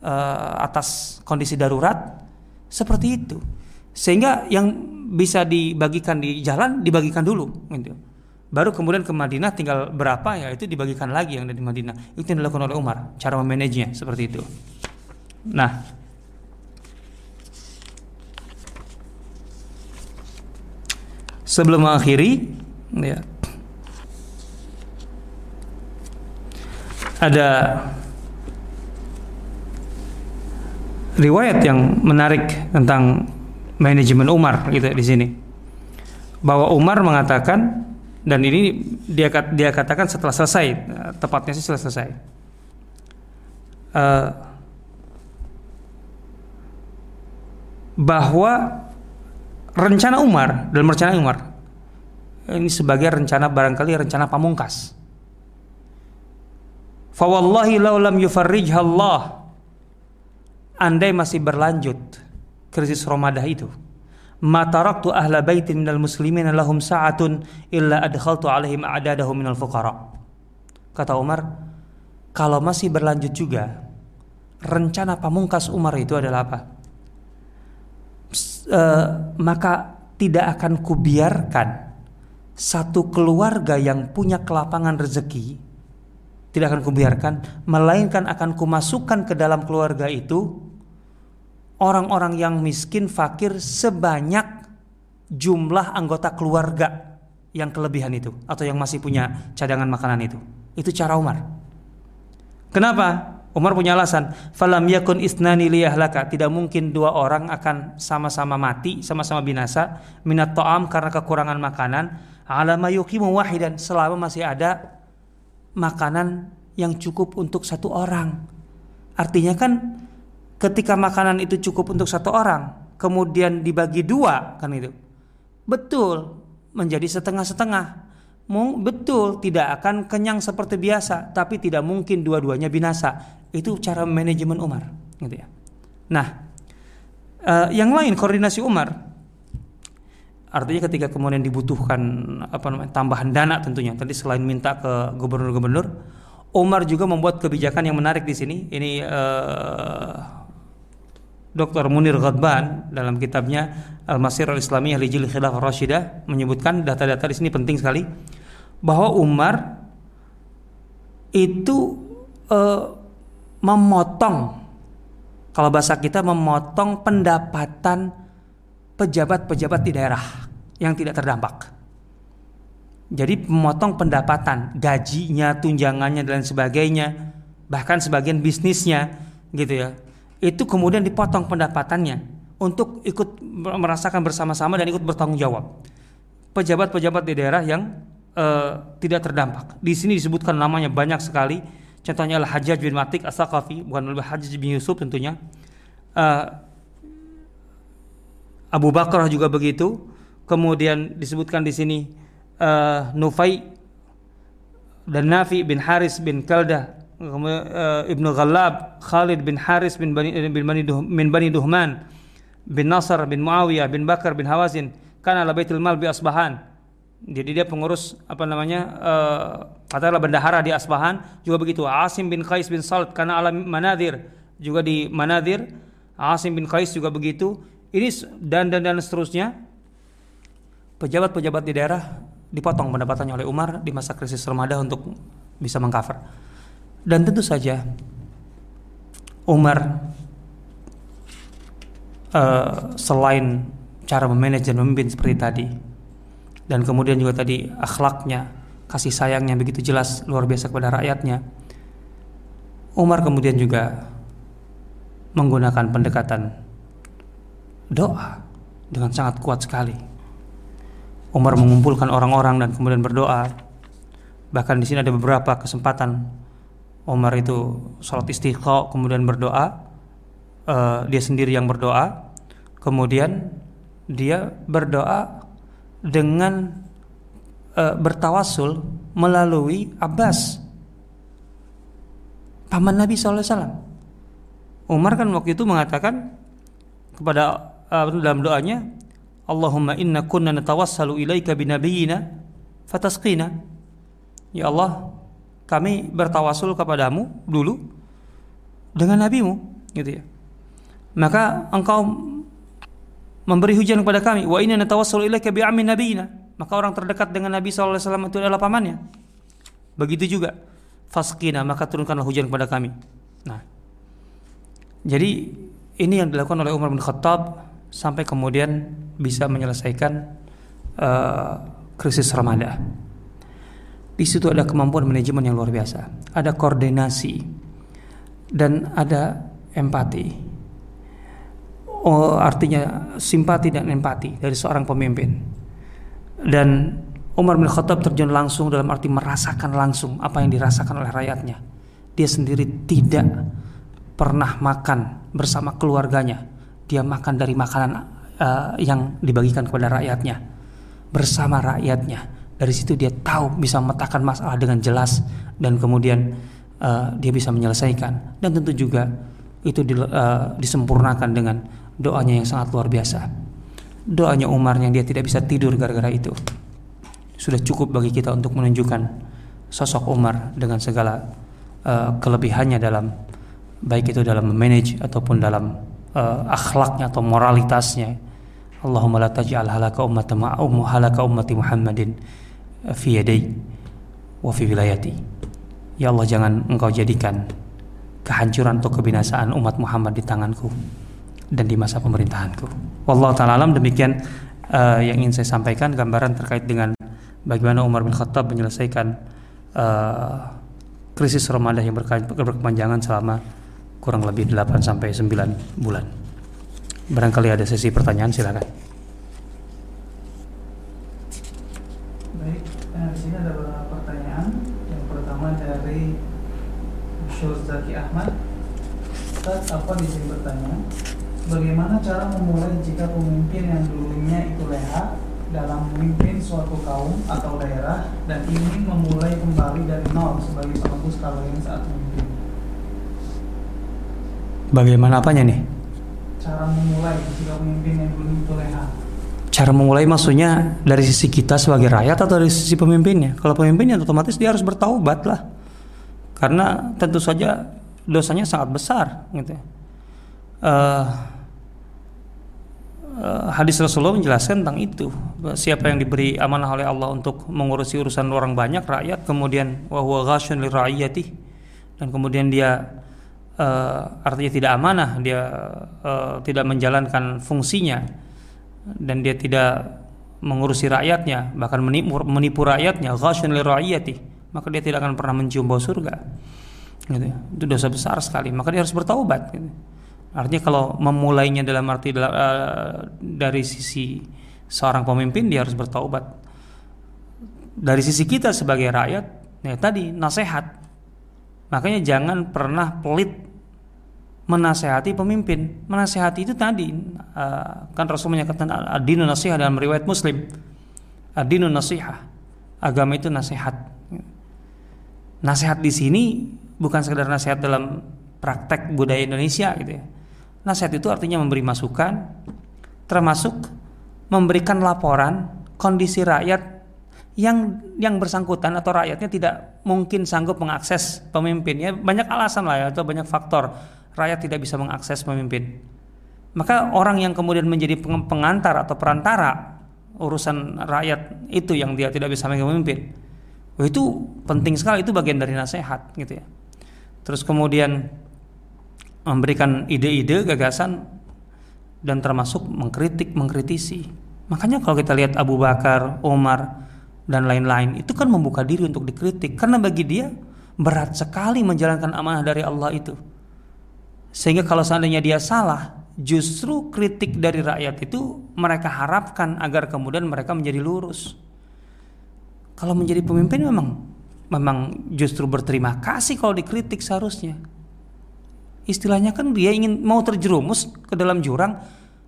uh, atas kondisi darurat seperti itu. Sehingga yang bisa dibagikan di jalan dibagikan dulu gitu. Baru kemudian ke Madinah tinggal berapa ya itu dibagikan lagi yang ada di Madinah. Itu yang dilakukan oleh Umar, cara memanajenya seperti itu. Nah, sebelum mengakhiri ya ada riwayat yang menarik tentang manajemen Umar gitu di sini. Bahwa Umar mengatakan dan ini dia dia katakan setelah selesai tepatnya sih setelah selesai. Uh, bahwa rencana Umar dalam rencana Umar ini sebagai rencana barangkali rencana pamungkas fawallahi law lam yufarrijha Allah andai masih berlanjut krisis Ramadah itu ma taraktu ahla baitin minal muslimin lahum sa'atun illa adkhaltu alaihim a'dadahum minal fuqara. Kata Umar, kalau masih berlanjut juga, rencana pamungkas Umar itu adalah apa? E, maka tidak akan kubiarkan satu keluarga yang punya kelapangan rezeki tidak akan kubiarkan melainkan akan kumasukkan ke dalam keluarga itu orang-orang yang miskin fakir sebanyak jumlah anggota keluarga yang kelebihan itu atau yang masih punya cadangan makanan itu. Itu cara Umar. Kenapa? Umar punya alasan, falam yakun isnani liyahlaka, tidak mungkin dua orang akan sama-sama mati, sama-sama binasa minat ta'am karena kekurangan makanan, ala mayukimu wahidan selama masih ada makanan yang cukup untuk satu orang. Artinya kan ketika makanan itu cukup untuk satu orang, kemudian dibagi dua, kan itu, betul menjadi setengah-setengah. Betul tidak akan kenyang seperti biasa, tapi tidak mungkin dua-duanya binasa. Itu cara manajemen Umar, gitu ya. Nah, uh, yang lain koordinasi Umar, artinya ketika kemudian dibutuhkan apa namanya tambahan dana tentunya. Tadi selain minta ke gubernur-gubernur, Umar juga membuat kebijakan yang menarik di sini. Ini uh, Dr. Munir Ghadban dalam kitabnya Al-Masir Al-Islamiyah li Khilafah Rashidah menyebutkan data-data di sini penting sekali bahwa Umar itu uh, memotong kalau bahasa kita memotong pendapatan pejabat-pejabat di daerah yang tidak terdampak. Jadi memotong pendapatan, gajinya, tunjangannya dan sebagainya, bahkan sebagian bisnisnya gitu ya itu kemudian dipotong pendapatannya untuk ikut merasakan bersama-sama dan ikut bertanggung jawab. Pejabat-pejabat di daerah yang uh, tidak terdampak. Di sini disebutkan namanya banyak sekali. Contohnya Al Hajjaj bin Matik As-Saqafi, bukan Al Hajjaj bin Yusuf tentunya. Uh, Abu Bakar juga begitu. Kemudian disebutkan di sini uh, Nufai dan Nafi bin Haris bin Kaldah uh, Ibnu Ghalab, Khalid bin Haris bin Bani, bin Bani, bin Bani Duhman, bin Nasr bin Muawiyah bin Bakar bin Hawazin, ala Baitul Mal bi Asbahan. Jadi dia pengurus apa namanya uh, katakanlah bendahara di Asbahan juga begitu. Asim bin Qais bin Salt karena ala Manadir juga di Manadir. Asim bin Qais juga begitu. Ini dan dan dan seterusnya. Pejabat-pejabat di daerah dipotong pendapatannya oleh Umar di masa krisis Ramadan untuk bisa mengcover. Dan tentu saja Umar uh, selain cara memanage dan memimpin seperti tadi dan kemudian juga tadi akhlaknya, kasih sayangnya begitu jelas luar biasa kepada rakyatnya. Umar kemudian juga menggunakan pendekatan doa dengan sangat kuat sekali. Umar mengumpulkan orang-orang dan kemudian berdoa. Bahkan di sini ada beberapa kesempatan Umar itu sholat istiqo kemudian berdoa uh, dia sendiri yang berdoa kemudian dia berdoa dengan uh, bertawasul melalui Abbas paman Nabi SAW Umar kan waktu itu mengatakan kepada uh, dalam doanya Allahumma inna kunna natawassalu ilaika binabiyina fatasqina. Ya Allah kami bertawasul kepadamu dulu dengan nabimu gitu ya. Maka engkau memberi hujan kepada kami wa inna natawassalu ilaika bi amin nabiyina maka orang terdekat dengan Nabi SAW itu adalah pamannya. Begitu juga faskina maka turunkanlah hujan kepada kami. Nah jadi ini yang dilakukan oleh Umar bin Khattab sampai kemudian bisa menyelesaikan uh, krisis Ramadan. Di situ ada kemampuan manajemen yang luar biasa, ada koordinasi dan ada empati. Oh, artinya simpati dan empati dari seorang pemimpin. Dan Umar bin Khattab terjun langsung dalam arti merasakan langsung apa yang dirasakan oleh rakyatnya. Dia sendiri tidak pernah makan bersama keluarganya. Dia makan dari makanan uh, yang dibagikan kepada rakyatnya bersama rakyatnya. Dari situ dia tahu bisa memetakan masalah dengan jelas dan kemudian uh, dia bisa menyelesaikan. Dan tentu juga itu di, uh, disempurnakan dengan doanya yang sangat luar biasa. Doanya Umar yang dia tidak bisa tidur gara-gara itu sudah cukup bagi kita untuk menunjukkan sosok Umar dengan segala uh, kelebihannya dalam baik itu dalam memanage ataupun dalam uh, akhlaknya atau moralitasnya. Allahumma la taj'al halaka ummati ma'um halaka ummati Muhammadin fi yadai wa fi wilayati. Ya Allah jangan engkau jadikan kehancuran atau kebinasaan umat Muhammad di tanganku dan di masa pemerintahanku. Wallahu taala alam demikian uh, yang ingin saya sampaikan gambaran terkait dengan bagaimana Umar bin Khattab menyelesaikan uh, krisis Ramadan yang berkepanjangan selama kurang lebih 8 sampai 9 bulan. Barangkali ada sesi pertanyaan silakan. Baik, nah, di sini ada beberapa pertanyaan. Yang pertama dari Syul Zaki Ahmad. Ustaz, apa di sini bertanya? Bagaimana cara memulai jika pemimpin yang dulunya itu leha dalam memimpin suatu kaum atau daerah dan ingin memulai kembali dari nol sebagai penebus yang saat memimpin. Bagaimana apanya nih? Cara memulai jika pemimpin yang dulu itu leha. Cara memulai maksudnya dari sisi kita sebagai rakyat atau dari sisi pemimpinnya? Kalau pemimpinnya otomatis dia harus bertaubat lah. Karena tentu saja dosanya sangat besar gitu. Uh, hadis Rasulullah menjelaskan tentang itu. Siapa yang diberi amanah oleh Allah untuk mengurusi urusan orang banyak rakyat, kemudian wahwa ghasyun li dan kemudian dia uh, artinya tidak amanah, dia uh, tidak menjalankan fungsinya dan dia tidak mengurusi rakyatnya, bahkan menipu, menipu rakyatnya, maka dia tidak akan pernah mencium bau surga. Gitu. Itu dosa besar sekali, maka dia harus bertaubat gitu. Artinya kalau memulainya dalam arti uh, dari sisi seorang pemimpin dia harus bertaubat. Dari sisi kita sebagai rakyat, ya tadi nasihat. Makanya jangan pernah pelit menasehati pemimpin. Menasehati itu tadi uh, kan Rasul menyatakan adinu nasihat dalam riwayat Muslim. Adinu nasihat. Agama itu nasihat. Nasihat di sini bukan sekedar nasihat dalam praktek budaya Indonesia gitu ya Nasihat itu artinya memberi masukan, termasuk memberikan laporan kondisi rakyat yang yang bersangkutan atau rakyatnya tidak mungkin sanggup mengakses pemimpinnya banyak alasan lah ya atau banyak faktor rakyat tidak bisa mengakses pemimpin maka orang yang kemudian menjadi pengantar atau perantara urusan rakyat itu yang dia tidak bisa memimpin itu penting sekali itu bagian dari nasihat gitu ya terus kemudian memberikan ide-ide, gagasan dan termasuk mengkritik, mengkritisi. Makanya kalau kita lihat Abu Bakar, Umar dan lain-lain itu kan membuka diri untuk dikritik karena bagi dia berat sekali menjalankan amanah dari Allah itu. Sehingga kalau seandainya dia salah, justru kritik dari rakyat itu mereka harapkan agar kemudian mereka menjadi lurus. Kalau menjadi pemimpin memang memang justru berterima kasih kalau dikritik seharusnya. Istilahnya kan dia ingin mau terjerumus ke dalam jurang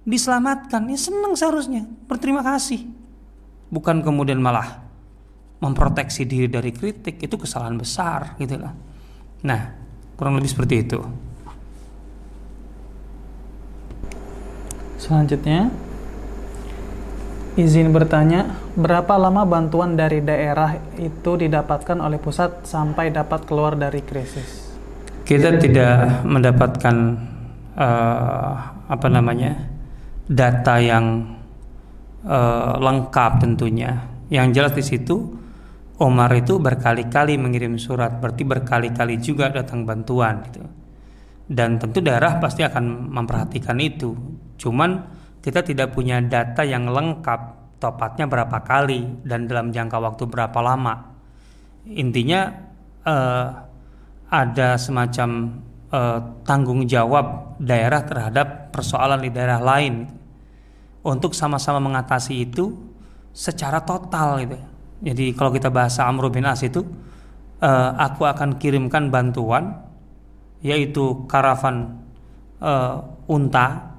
diselamatkan. Ya senang seharusnya berterima kasih. Bukan kemudian malah memproteksi diri dari kritik itu kesalahan besar gitu lah. Nah kurang lebih seperti itu selanjutnya izin bertanya berapa lama bantuan dari daerah itu didapatkan oleh pusat sampai dapat keluar dari krisis kita tidak mendapatkan uh, apa namanya data yang uh, lengkap tentunya. Yang jelas di situ Omar itu berkali-kali mengirim surat, berarti berkali-kali juga datang bantuan gitu. Dan tentu daerah pasti akan memperhatikan itu. Cuman kita tidak punya data yang lengkap topatnya berapa kali dan dalam jangka waktu berapa lama. Intinya uh, ada semacam uh, tanggung jawab daerah terhadap persoalan di daerah lain untuk sama-sama mengatasi itu secara total gitu. Jadi kalau kita bahasa Amr bin As itu uh, aku akan kirimkan bantuan yaitu karavan uh, unta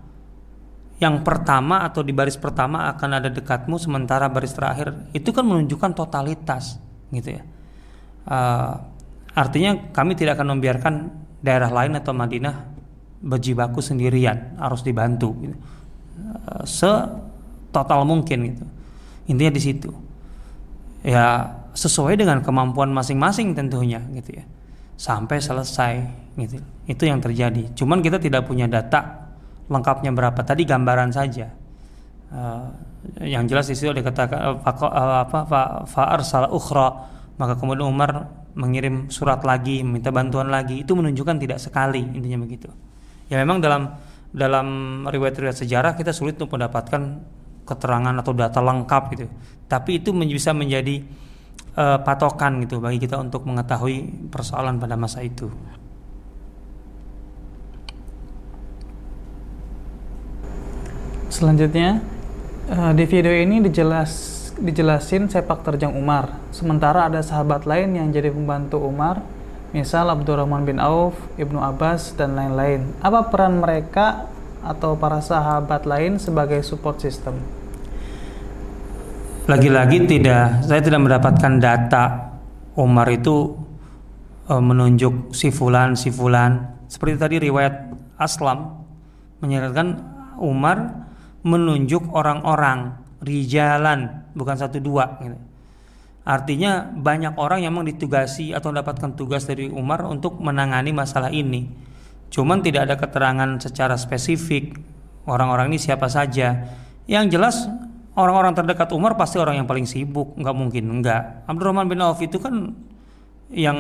yang pertama atau di baris pertama akan ada dekatmu sementara baris terakhir itu kan menunjukkan totalitas gitu ya. Uh, artinya kami tidak akan membiarkan daerah lain atau Madinah berjibaku sendirian harus dibantu gitu. uh, se total mungkin gitu. Intinya di situ. Ya sesuai dengan kemampuan masing-masing tentunya gitu ya. Sampai selesai gitu. Itu yang terjadi. Cuman kita tidak punya data lengkapnya berapa. Tadi gambaran saja. Uh, yang jelas di situ dikatakan uh, apa faar salah ukhra. Maka kemudian Umar mengirim surat lagi meminta bantuan lagi. Itu menunjukkan tidak sekali intinya begitu. Ya memang dalam dalam riwayat-riwayat sejarah kita sulit untuk mendapatkan keterangan atau data lengkap gitu. Tapi itu bisa menjadi uh, patokan gitu bagi kita untuk mengetahui persoalan pada masa itu Selanjutnya uh, di video ini dijelas dijelasin sepak terjang Umar. Sementara ada sahabat lain yang jadi pembantu Umar, misal Abdurrahman bin Auf, Ibnu Abbas dan lain-lain. Apa peran mereka atau para sahabat lain sebagai support system? Lagi-lagi tidak, saya tidak mendapatkan data Umar itu uh, menunjuk si fulan si fulan. Seperti tadi riwayat Aslam menyatakan Umar menunjuk orang-orang rijalan bukan satu dua gitu. Artinya banyak orang yang memang ditugasi atau mendapatkan tugas dari Umar untuk menangani masalah ini. Cuman tidak ada keterangan secara spesifik orang-orang ini siapa saja. Yang jelas orang-orang terdekat Umar pasti orang yang paling sibuk, nggak mungkin enggak. Abdurrahman bin Auf itu kan yang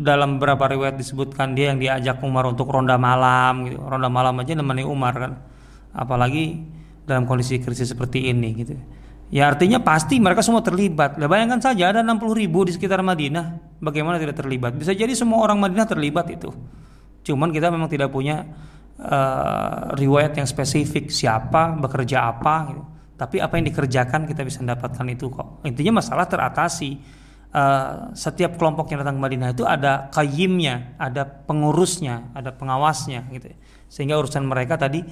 dalam beberapa riwayat disebutkan dia yang diajak Umar untuk ronda malam gitu. Ronda malam aja nemani Umar kan. Apalagi dalam kondisi krisis seperti ini gitu. Ya artinya pasti mereka semua terlibat. Nah, bayangkan saja ada 60 ribu di sekitar Madinah, bagaimana tidak terlibat? Bisa jadi semua orang Madinah terlibat itu. Cuman kita memang tidak punya uh, riwayat yang spesifik siapa bekerja apa gitu. Tapi apa yang dikerjakan kita bisa mendapatkan itu kok. Intinya masalah teratasi. Uh, setiap kelompok yang datang ke Madinah itu ada kayimnya, ada pengurusnya, ada pengawasnya gitu. Sehingga urusan mereka tadi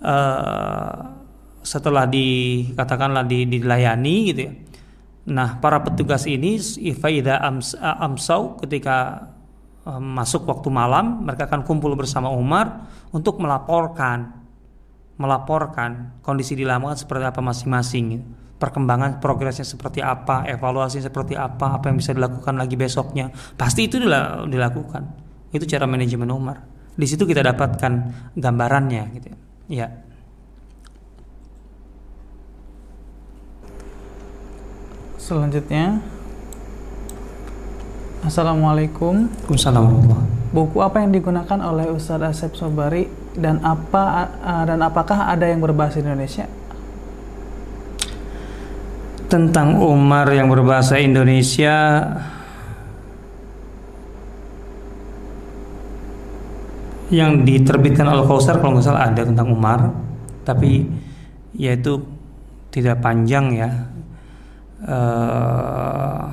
uh, setelah dikatakanlah di, dilayani gitu ya. Nah, para petugas ini ifaida ams, amsau ketika um, masuk waktu malam, mereka akan kumpul bersama Umar untuk melaporkan melaporkan kondisi di lapangan seperti apa masing-masing gitu. perkembangan progresnya seperti apa, evaluasi seperti apa, apa yang bisa dilakukan lagi besoknya. Pasti itu dilakukan. Itu cara manajemen Umar. Di situ kita dapatkan gambarannya gitu ya. Selanjutnya. Assalamualaikum. Waalaikumsalam Buku apa yang digunakan oleh Ustadz Asep Sobari dan apa dan apakah ada yang berbahasa Indonesia? Tentang Umar yang berbahasa Indonesia yang diterbitkan Al Kausar kalau nggak salah ada tentang Umar tapi yaitu tidak panjang ya uh,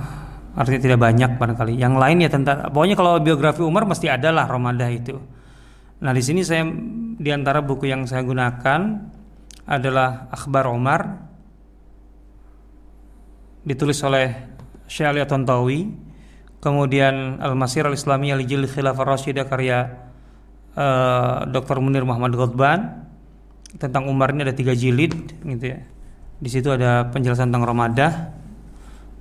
artinya tidak banyak barangkali. Yang lain ya tentang pokoknya kalau biografi Umar mesti ada lah Romadah itu. Nah di sini saya di antara buku yang saya gunakan adalah Akhbar Umar ditulis oleh Syekh Ali Tontawi, kemudian Al-Masir Al-Islami Al-Jil Khilafah Rasyidah karya uh, eh, Dr. Munir Muhammad Ghotban tentang Umar ini ada tiga jilid gitu ya. Di situ ada penjelasan tentang Ramadah.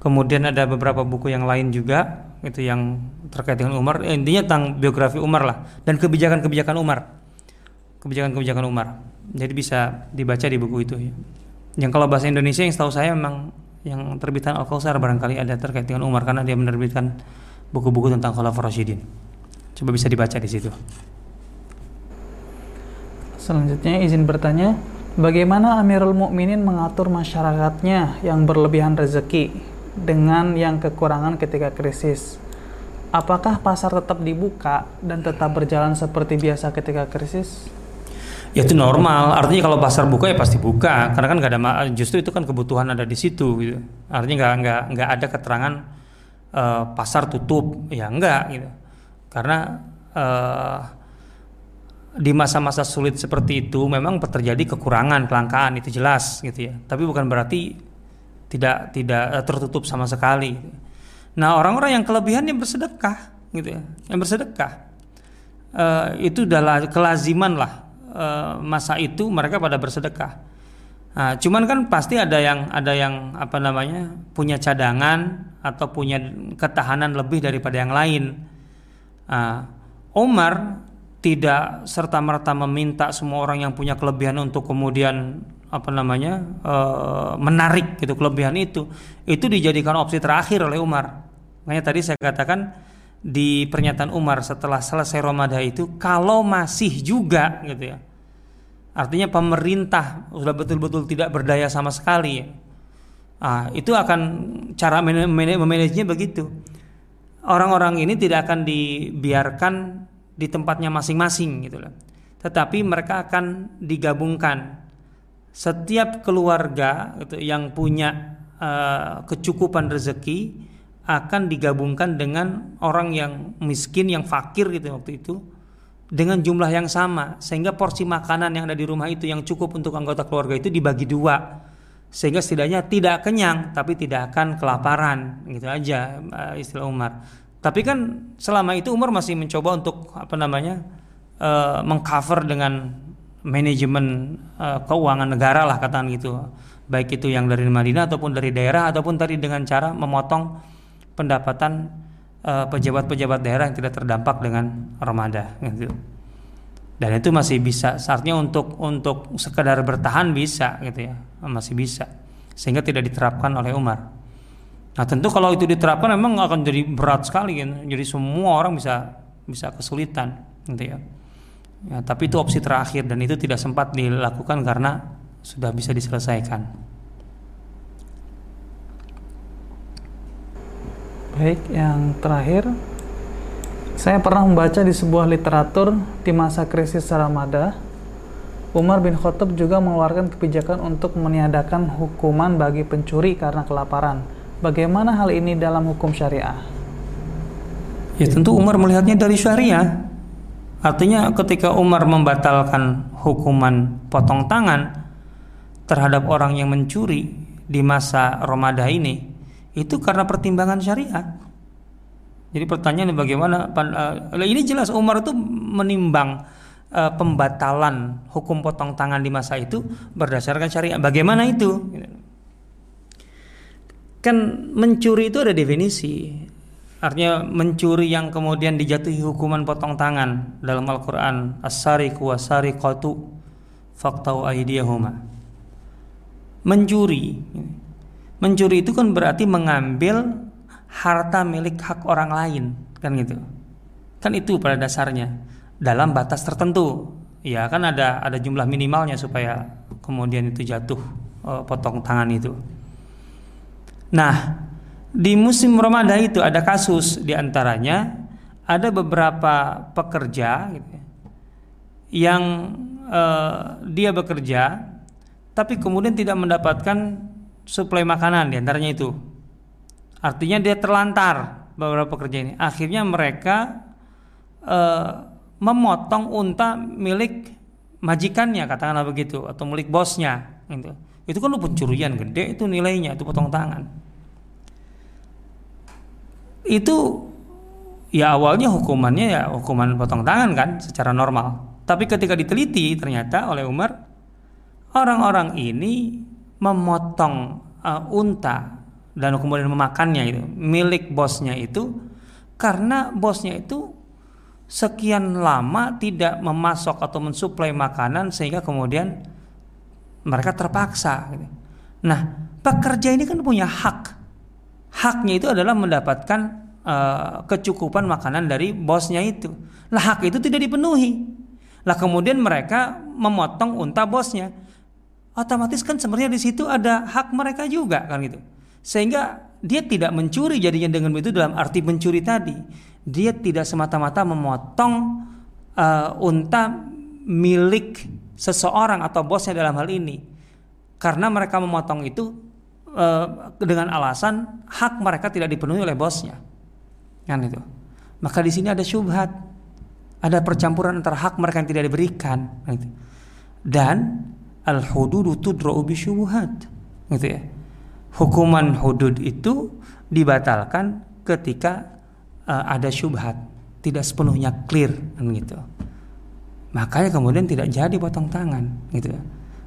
Kemudian ada beberapa buku yang lain juga itu yang terkait dengan Umar. Eh, intinya tentang biografi Umar lah dan kebijakan-kebijakan Umar. Kebijakan-kebijakan Umar. Jadi bisa dibaca di buku itu ya. Yang kalau bahasa Indonesia yang setahu saya memang yang terbitan Al Kausar barangkali ada terkait dengan Umar karena dia menerbitkan buku-buku tentang Khalifah Rasyidin. Coba bisa dibaca di situ. Selanjutnya izin bertanya, Bagaimana Amirul Mukminin mengatur masyarakatnya yang berlebihan rezeki dengan yang kekurangan ketika krisis? Apakah pasar tetap dibuka dan tetap berjalan seperti biasa ketika krisis? Ya itu normal. Artinya kalau pasar buka ya pasti buka. Karena kan nggak ada justru itu kan kebutuhan ada di situ. Gitu. Artinya nggak nggak nggak ada keterangan uh, pasar tutup. Ya enggak gitu. Karena uh, di masa-masa sulit seperti itu memang terjadi kekurangan kelangkaan itu jelas gitu ya. Tapi bukan berarti tidak tidak eh, tertutup sama sekali. Nah orang-orang yang kelebihan yang bersedekah gitu ya, yang bersedekah uh, itu adalah kelaziman lah uh, masa itu mereka pada bersedekah. Nah, cuman kan pasti ada yang ada yang apa namanya punya cadangan atau punya ketahanan lebih daripada yang lain. Nah, Omar tidak serta merta meminta semua orang yang punya kelebihan untuk kemudian apa namanya e, menarik gitu kelebihan itu itu dijadikan opsi terakhir oleh Umar. Makanya tadi saya katakan di pernyataan Umar setelah selesai Ramadan itu kalau masih juga gitu ya. Artinya pemerintah sudah betul-betul tidak berdaya sama sekali ah, itu akan cara memanajenya begitu. Orang-orang ini tidak akan dibiarkan di tempatnya masing-masing gitu loh. Tetapi mereka akan digabungkan. Setiap keluarga gitu, yang punya uh, kecukupan rezeki akan digabungkan dengan orang yang miskin yang fakir gitu waktu itu dengan jumlah yang sama. Sehingga porsi makanan yang ada di rumah itu yang cukup untuk anggota keluarga itu dibagi dua. Sehingga setidaknya tidak kenyang tapi tidak akan kelaparan. Gitu aja uh, istilah Umar tapi kan selama itu Umar masih mencoba untuk apa namanya uh, mengcover dengan manajemen uh, keuangan negara lah katakan gitu. Baik itu yang dari Madinah ataupun dari daerah ataupun tadi dengan cara memotong pendapatan uh, pejabat-pejabat daerah yang tidak terdampak dengan Ramadan gitu. Dan itu masih bisa artinya untuk untuk sekedar bertahan bisa gitu ya. Masih bisa. Sehingga tidak diterapkan oleh Umar nah tentu kalau itu diterapkan memang akan jadi berat sekali kan jadi semua orang bisa bisa kesulitan gitu ya Ya, tapi itu opsi terakhir dan itu tidak sempat dilakukan karena sudah bisa diselesaikan. Baik, yang terakhir saya pernah membaca di sebuah literatur di masa krisis Ramadan Umar bin Khattab juga mengeluarkan kebijakan untuk meniadakan hukuman bagi pencuri karena kelaparan. Bagaimana hal ini dalam hukum syariah? Ya tentu Umar melihatnya dari syariah Artinya ketika Umar membatalkan hukuman potong tangan terhadap orang yang mencuri di masa Ramadan ini itu karena pertimbangan syariat. Jadi pertanyaannya bagaimana? Uh, ini jelas Umar itu menimbang uh, pembatalan hukum potong tangan di masa itu berdasarkan syariat. Bagaimana itu? Kan mencuri itu ada definisi. Artinya mencuri yang kemudian dijatuhi hukuman potong tangan dalam Al-Qur'an as-sariqu was-sariqatu faqtau aydiyahuma. Mencuri. Mencuri itu kan berarti mengambil harta milik hak orang lain, kan gitu. Kan itu pada dasarnya dalam batas tertentu. Ya kan ada ada jumlah minimalnya supaya kemudian itu jatuh uh, potong tangan itu. Nah, di musim Ramadan itu ada kasus di antaranya ada beberapa pekerja gitu, ya, yang uh, dia bekerja tapi kemudian tidak mendapatkan suplai makanan di antaranya itu. Artinya dia terlantar beberapa pekerja ini. Akhirnya mereka uh, memotong unta milik majikannya katakanlah begitu atau milik bosnya gitu. itu kan lu pencurian gede itu nilainya itu potong tangan itu ya awalnya hukumannya ya hukuman potong tangan kan secara normal. Tapi ketika diteliti ternyata oleh Umar orang-orang ini memotong uh, unta dan kemudian memakannya itu milik bosnya itu karena bosnya itu sekian lama tidak memasok atau mensuplai makanan sehingga kemudian mereka terpaksa. Gitu. Nah, pekerja ini kan punya hak haknya itu adalah mendapatkan uh, kecukupan makanan dari bosnya itu. Lah hak itu tidak dipenuhi. Lah kemudian mereka memotong unta bosnya. otomatis kan sebenarnya di situ ada hak mereka juga kan gitu. Sehingga dia tidak mencuri jadinya dengan itu dalam arti mencuri tadi. Dia tidak semata-mata memotong uh, unta milik seseorang atau bosnya dalam hal ini. Karena mereka memotong itu uh, dengan alasan hak mereka tidak dipenuhi oleh bosnya. Kan itu. Maka di sini ada syubhat ada percampuran antara hak mereka yang tidak diberikan gitu. dan al hududu tudra'u bisyubuhat gitu ya hukuman hudud itu dibatalkan ketika uh, ada syubhat tidak sepenuhnya clear kan gitu makanya kemudian tidak jadi potong tangan gitu ya.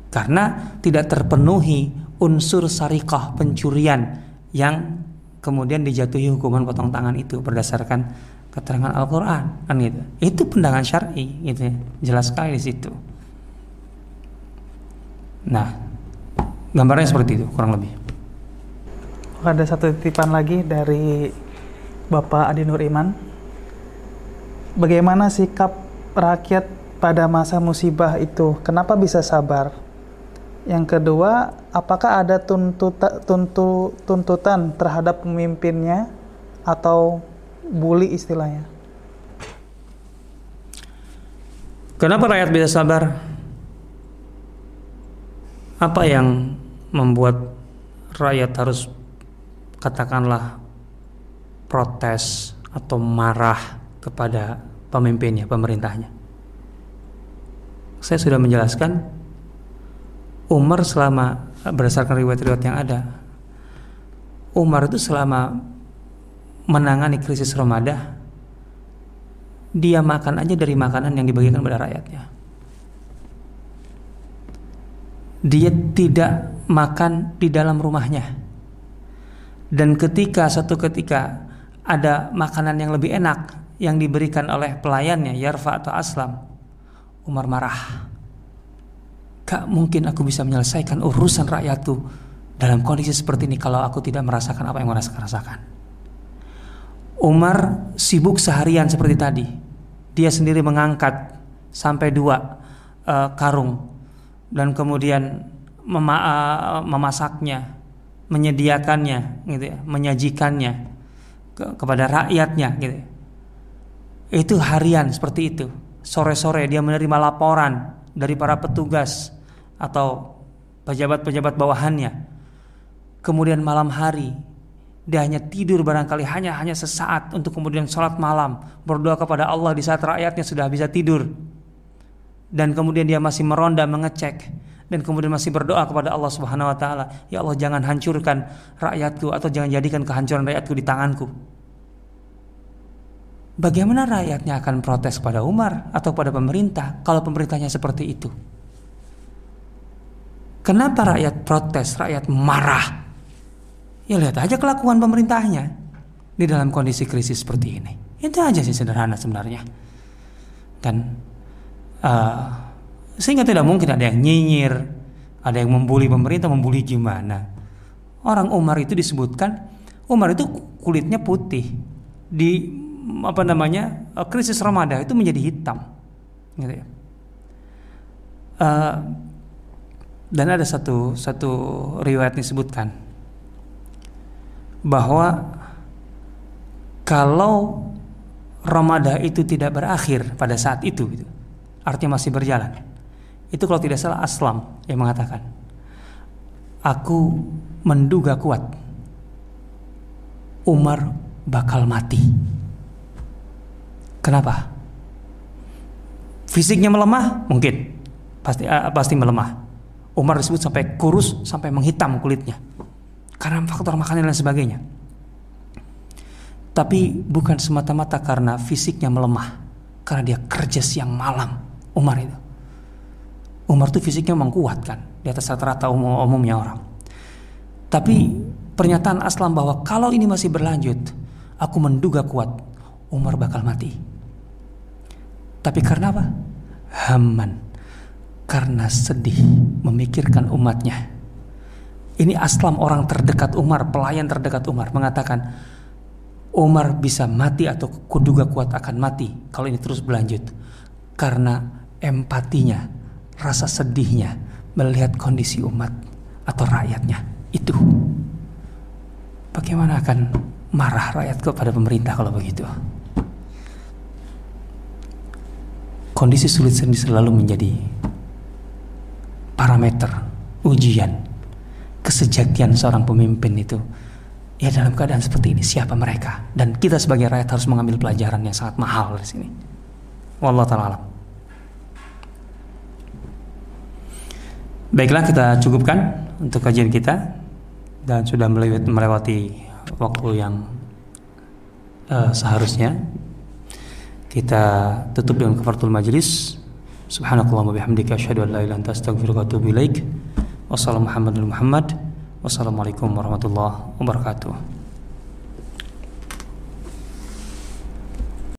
karena tidak terpenuhi unsur sarikah pencurian yang kemudian dijatuhi hukuman potong tangan itu berdasarkan keterangan Al-Qur'an kan gitu. Itu pendangan syar'i gitu ya. Jelas sekali di situ. Nah, gambarnya seperti itu kurang lebih. Ada satu titipan lagi dari Bapak Adi Nur Iman. Bagaimana sikap rakyat pada masa musibah itu? Kenapa bisa sabar? Yang kedua, apakah ada tuntuta, tuntu, tuntutan terhadap pemimpinnya atau bully istilahnya. Kenapa rakyat bisa sabar? Apa yang membuat rakyat harus katakanlah protes atau marah kepada pemimpinnya, pemerintahnya? Saya sudah menjelaskan Umar selama berdasarkan riwayat-riwayat yang ada Umar itu selama menangani krisis Ramadan dia makan aja dari makanan yang dibagikan kepada rakyatnya. Dia tidak makan di dalam rumahnya. Dan ketika satu ketika ada makanan yang lebih enak yang diberikan oleh pelayannya Yarfa atau Aslam Umar marah Gak mungkin aku bisa menyelesaikan urusan rakyatku dalam kondisi seperti ini kalau aku tidak merasakan apa yang merasakan. Umar sibuk seharian seperti tadi. Dia sendiri mengangkat sampai dua uh, karung dan kemudian mema uh, memasaknya, menyediakannya, gitu ya, menyajikannya ke kepada rakyatnya, gitu. Ya. Itu harian seperti itu. Sore-sore dia menerima laporan dari para petugas atau pejabat-pejabat bawahannya. Kemudian malam hari dia hanya tidur barangkali hanya hanya sesaat untuk kemudian sholat malam berdoa kepada Allah di saat rakyatnya sudah bisa tidur dan kemudian dia masih meronda mengecek dan kemudian masih berdoa kepada Allah Subhanahu wa taala ya Allah jangan hancurkan rakyatku atau jangan jadikan kehancuran rakyatku di tanganku Bagaimana rakyatnya akan protes pada Umar atau pada pemerintah kalau pemerintahnya seperti itu? Kenapa rakyat protes, rakyat marah? Ya lihat aja kelakuan pemerintahnya di dalam kondisi krisis seperti ini. Itu aja sih sederhana sebenarnya. Dan uh, sehingga tidak mungkin ada yang nyinyir, ada yang membuli pemerintah, membuli gimana. Orang Umar itu disebutkan Umar itu kulitnya putih di apa namanya uh, krisis Ramadan itu menjadi hitam, gitu ya. Uh, dan ada satu satu riwayat disebutkan bahwa kalau Ramadan itu tidak berakhir pada saat itu gitu, artinya masih berjalan. Itu kalau tidak salah Aslam yang mengatakan aku menduga kuat Umar bakal mati. Kenapa? Fisiknya melemah? Mungkin. Pasti uh, pasti melemah Umar disebut sampai kurus sampai menghitam kulitnya karena faktor makanan dan sebagainya. Tapi bukan semata-mata karena fisiknya melemah, karena dia kerja siang malam. Umar itu. Umar itu fisiknya memang kuat kan, di atas rata-rata umum umumnya orang. Tapi pernyataan Aslam bahwa kalau ini masih berlanjut, aku menduga kuat Umar bakal mati. Tapi karena apa? Haman. Karena sedih memikirkan umatnya. Ini Aslam orang terdekat Umar, pelayan terdekat Umar mengatakan Umar bisa mati atau kuduga kuat akan mati kalau ini terus berlanjut. Karena empatinya, rasa sedihnya melihat kondisi umat atau rakyatnya itu. Bagaimana akan marah rakyat kepada pemerintah kalau begitu? Kondisi sulit selalu menjadi parameter ujian kesejatian seorang pemimpin itu ya dalam keadaan seperti ini siapa mereka? Dan kita sebagai rakyat harus mengambil pelajaran yang sangat mahal di sini. Wallahu taala Baiklah kita cukupkan untuk kajian kita. Dan sudah melewati waktu yang uh, seharusnya. Kita tutup dengan kafaratul majlis subhanakallah wa bihamdika asyhadu an la ilaha illa anta wa atubu ilaik. Wassalamu warahmatullahi wabarakatuh